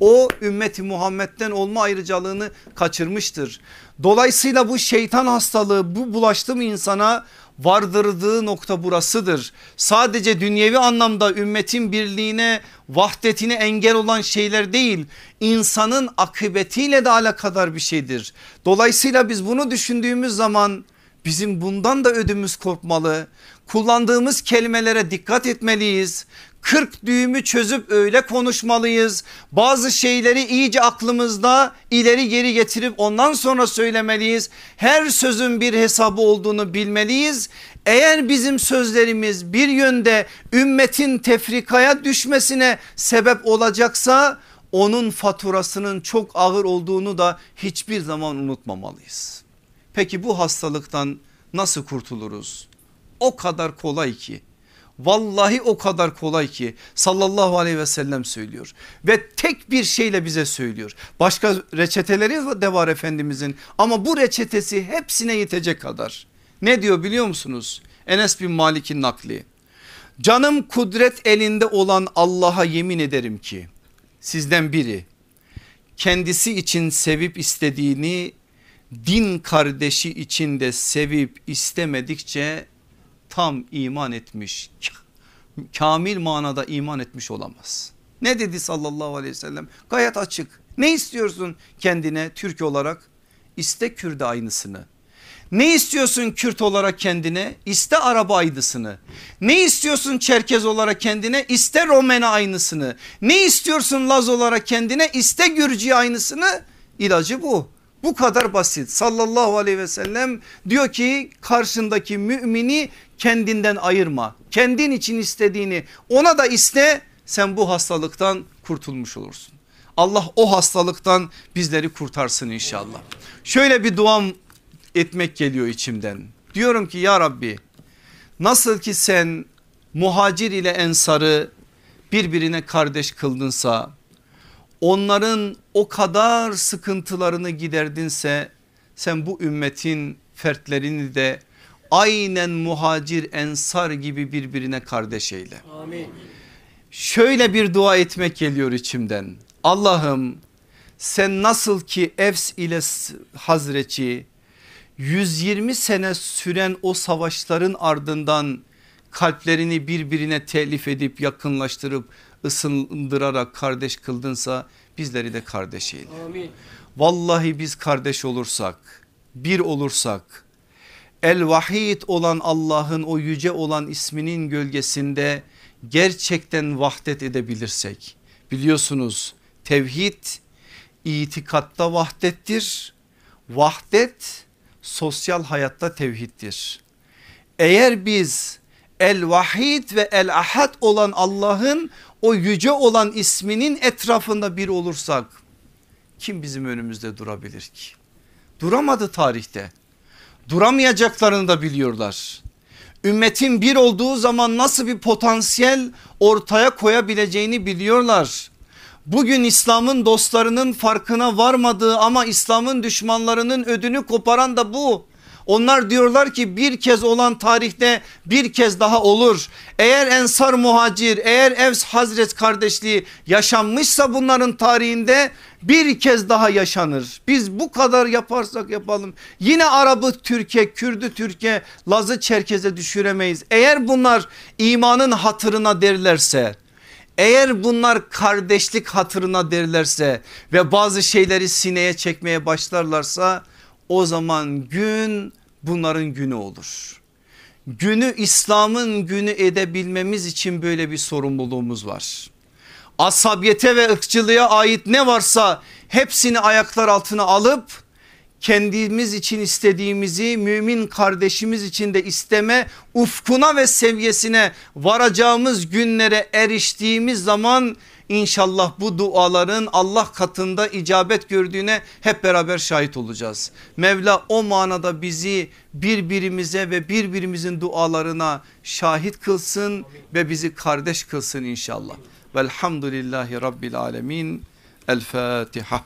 O ümmeti Muhammed'den olma ayrıcalığını kaçırmıştır. Dolayısıyla bu şeytan hastalığı bu bulaştı mı insana vardırdığı nokta burasıdır. Sadece dünyevi anlamda ümmetin birliğine vahdetine engel olan şeyler değil insanın akıbetiyle de alakadar bir şeydir. Dolayısıyla biz bunu düşündüğümüz zaman bizim bundan da ödümüz korkmalı. Kullandığımız kelimelere dikkat etmeliyiz. 40 düğümü çözüp öyle konuşmalıyız. Bazı şeyleri iyice aklımızda ileri geri getirip ondan sonra söylemeliyiz. Her sözün bir hesabı olduğunu bilmeliyiz. Eğer bizim sözlerimiz bir yönde ümmetin tefrikaya düşmesine sebep olacaksa onun faturasının çok ağır olduğunu da hiçbir zaman unutmamalıyız. Peki bu hastalıktan nasıl kurtuluruz? O kadar kolay ki Vallahi o kadar kolay ki sallallahu aleyhi ve sellem söylüyor ve tek bir şeyle bize söylüyor. Başka reçeteleri de var Efendimizin ama bu reçetesi hepsine yetecek kadar. Ne diyor biliyor musunuz? Enes bin Malik'in nakli. Canım kudret elinde olan Allah'a yemin ederim ki sizden biri kendisi için sevip istediğini din kardeşi için de sevip istemedikçe tam iman etmiş kamil manada iman etmiş olamaz. Ne dedi sallallahu aleyhi ve sellem gayet açık ne istiyorsun kendine Türk olarak iste Kürde aynısını ne istiyorsun Kürt olarak kendine? İste Araba aynısını. Ne istiyorsun Çerkez olarak kendine? İste Romene aynısını. Ne istiyorsun Laz olarak kendine? İste Gürcü aynısını. İlacı bu. Bu kadar basit sallallahu aleyhi ve sellem diyor ki karşındaki mümini kendinden ayırma. Kendin için istediğini ona da iste sen bu hastalıktan kurtulmuş olursun. Allah o hastalıktan bizleri kurtarsın inşallah. Şöyle bir duam etmek geliyor içimden. Diyorum ki ya Rabbi nasıl ki sen muhacir ile ensarı birbirine kardeş kıldınsa onların o kadar sıkıntılarını giderdinse sen bu ümmetin fertlerini de aynen muhacir ensar gibi birbirine kardeş eyle. Amin. Şöyle bir dua etmek geliyor içimden. Allah'ım sen nasıl ki Efs ile Hazreti 120 sene süren o savaşların ardından kalplerini birbirine telif edip yakınlaştırıp ısındırarak kardeş kıldınsa bizleri de kardeş eyle. Amin. Vallahi biz kardeş olursak bir olursak El Vahid olan Allah'ın o yüce olan isminin gölgesinde gerçekten vahdet edebilirsek biliyorsunuz tevhid itikatta vahdettir. Vahdet sosyal hayatta tevhiddir. Eğer biz el vahid ve el ahad olan Allah'ın o yüce olan isminin etrafında bir olursak kim bizim önümüzde durabilir ki? Duramadı tarihte. Duramayacaklarını da biliyorlar. Ümmetin bir olduğu zaman nasıl bir potansiyel ortaya koyabileceğini biliyorlar. Bugün İslam'ın dostlarının farkına varmadığı ama İslam'ın düşmanlarının ödünü koparan da bu. Onlar diyorlar ki bir kez olan tarihte bir kez daha olur. Eğer Ensar muhacir eğer Evs Hazret kardeşliği yaşanmışsa bunların tarihinde bir kez daha yaşanır. Biz bu kadar yaparsak yapalım yine Arabı Türkiye, Kürdü Türkiye, Lazı Çerkez'e düşüremeyiz. Eğer bunlar imanın hatırına derlerse eğer bunlar kardeşlik hatırına derlerse ve bazı şeyleri sineye çekmeye başlarlarsa o zaman gün bunların günü olur. Günü İslam'ın günü edebilmemiz için böyle bir sorumluluğumuz var. Asabiyete ve ırkçılığa ait ne varsa hepsini ayaklar altına alıp kendimiz için istediğimizi mümin kardeşimiz için de isteme ufkuna ve seviyesine varacağımız günlere eriştiğimiz zaman inşallah bu duaların Allah katında icabet gördüğüne hep beraber şahit olacağız. Mevla o manada bizi birbirimize ve birbirimizin dualarına şahit kılsın ve bizi kardeş kılsın inşallah. Velhamdülillahi Rabbil Alemin. El Fatiha.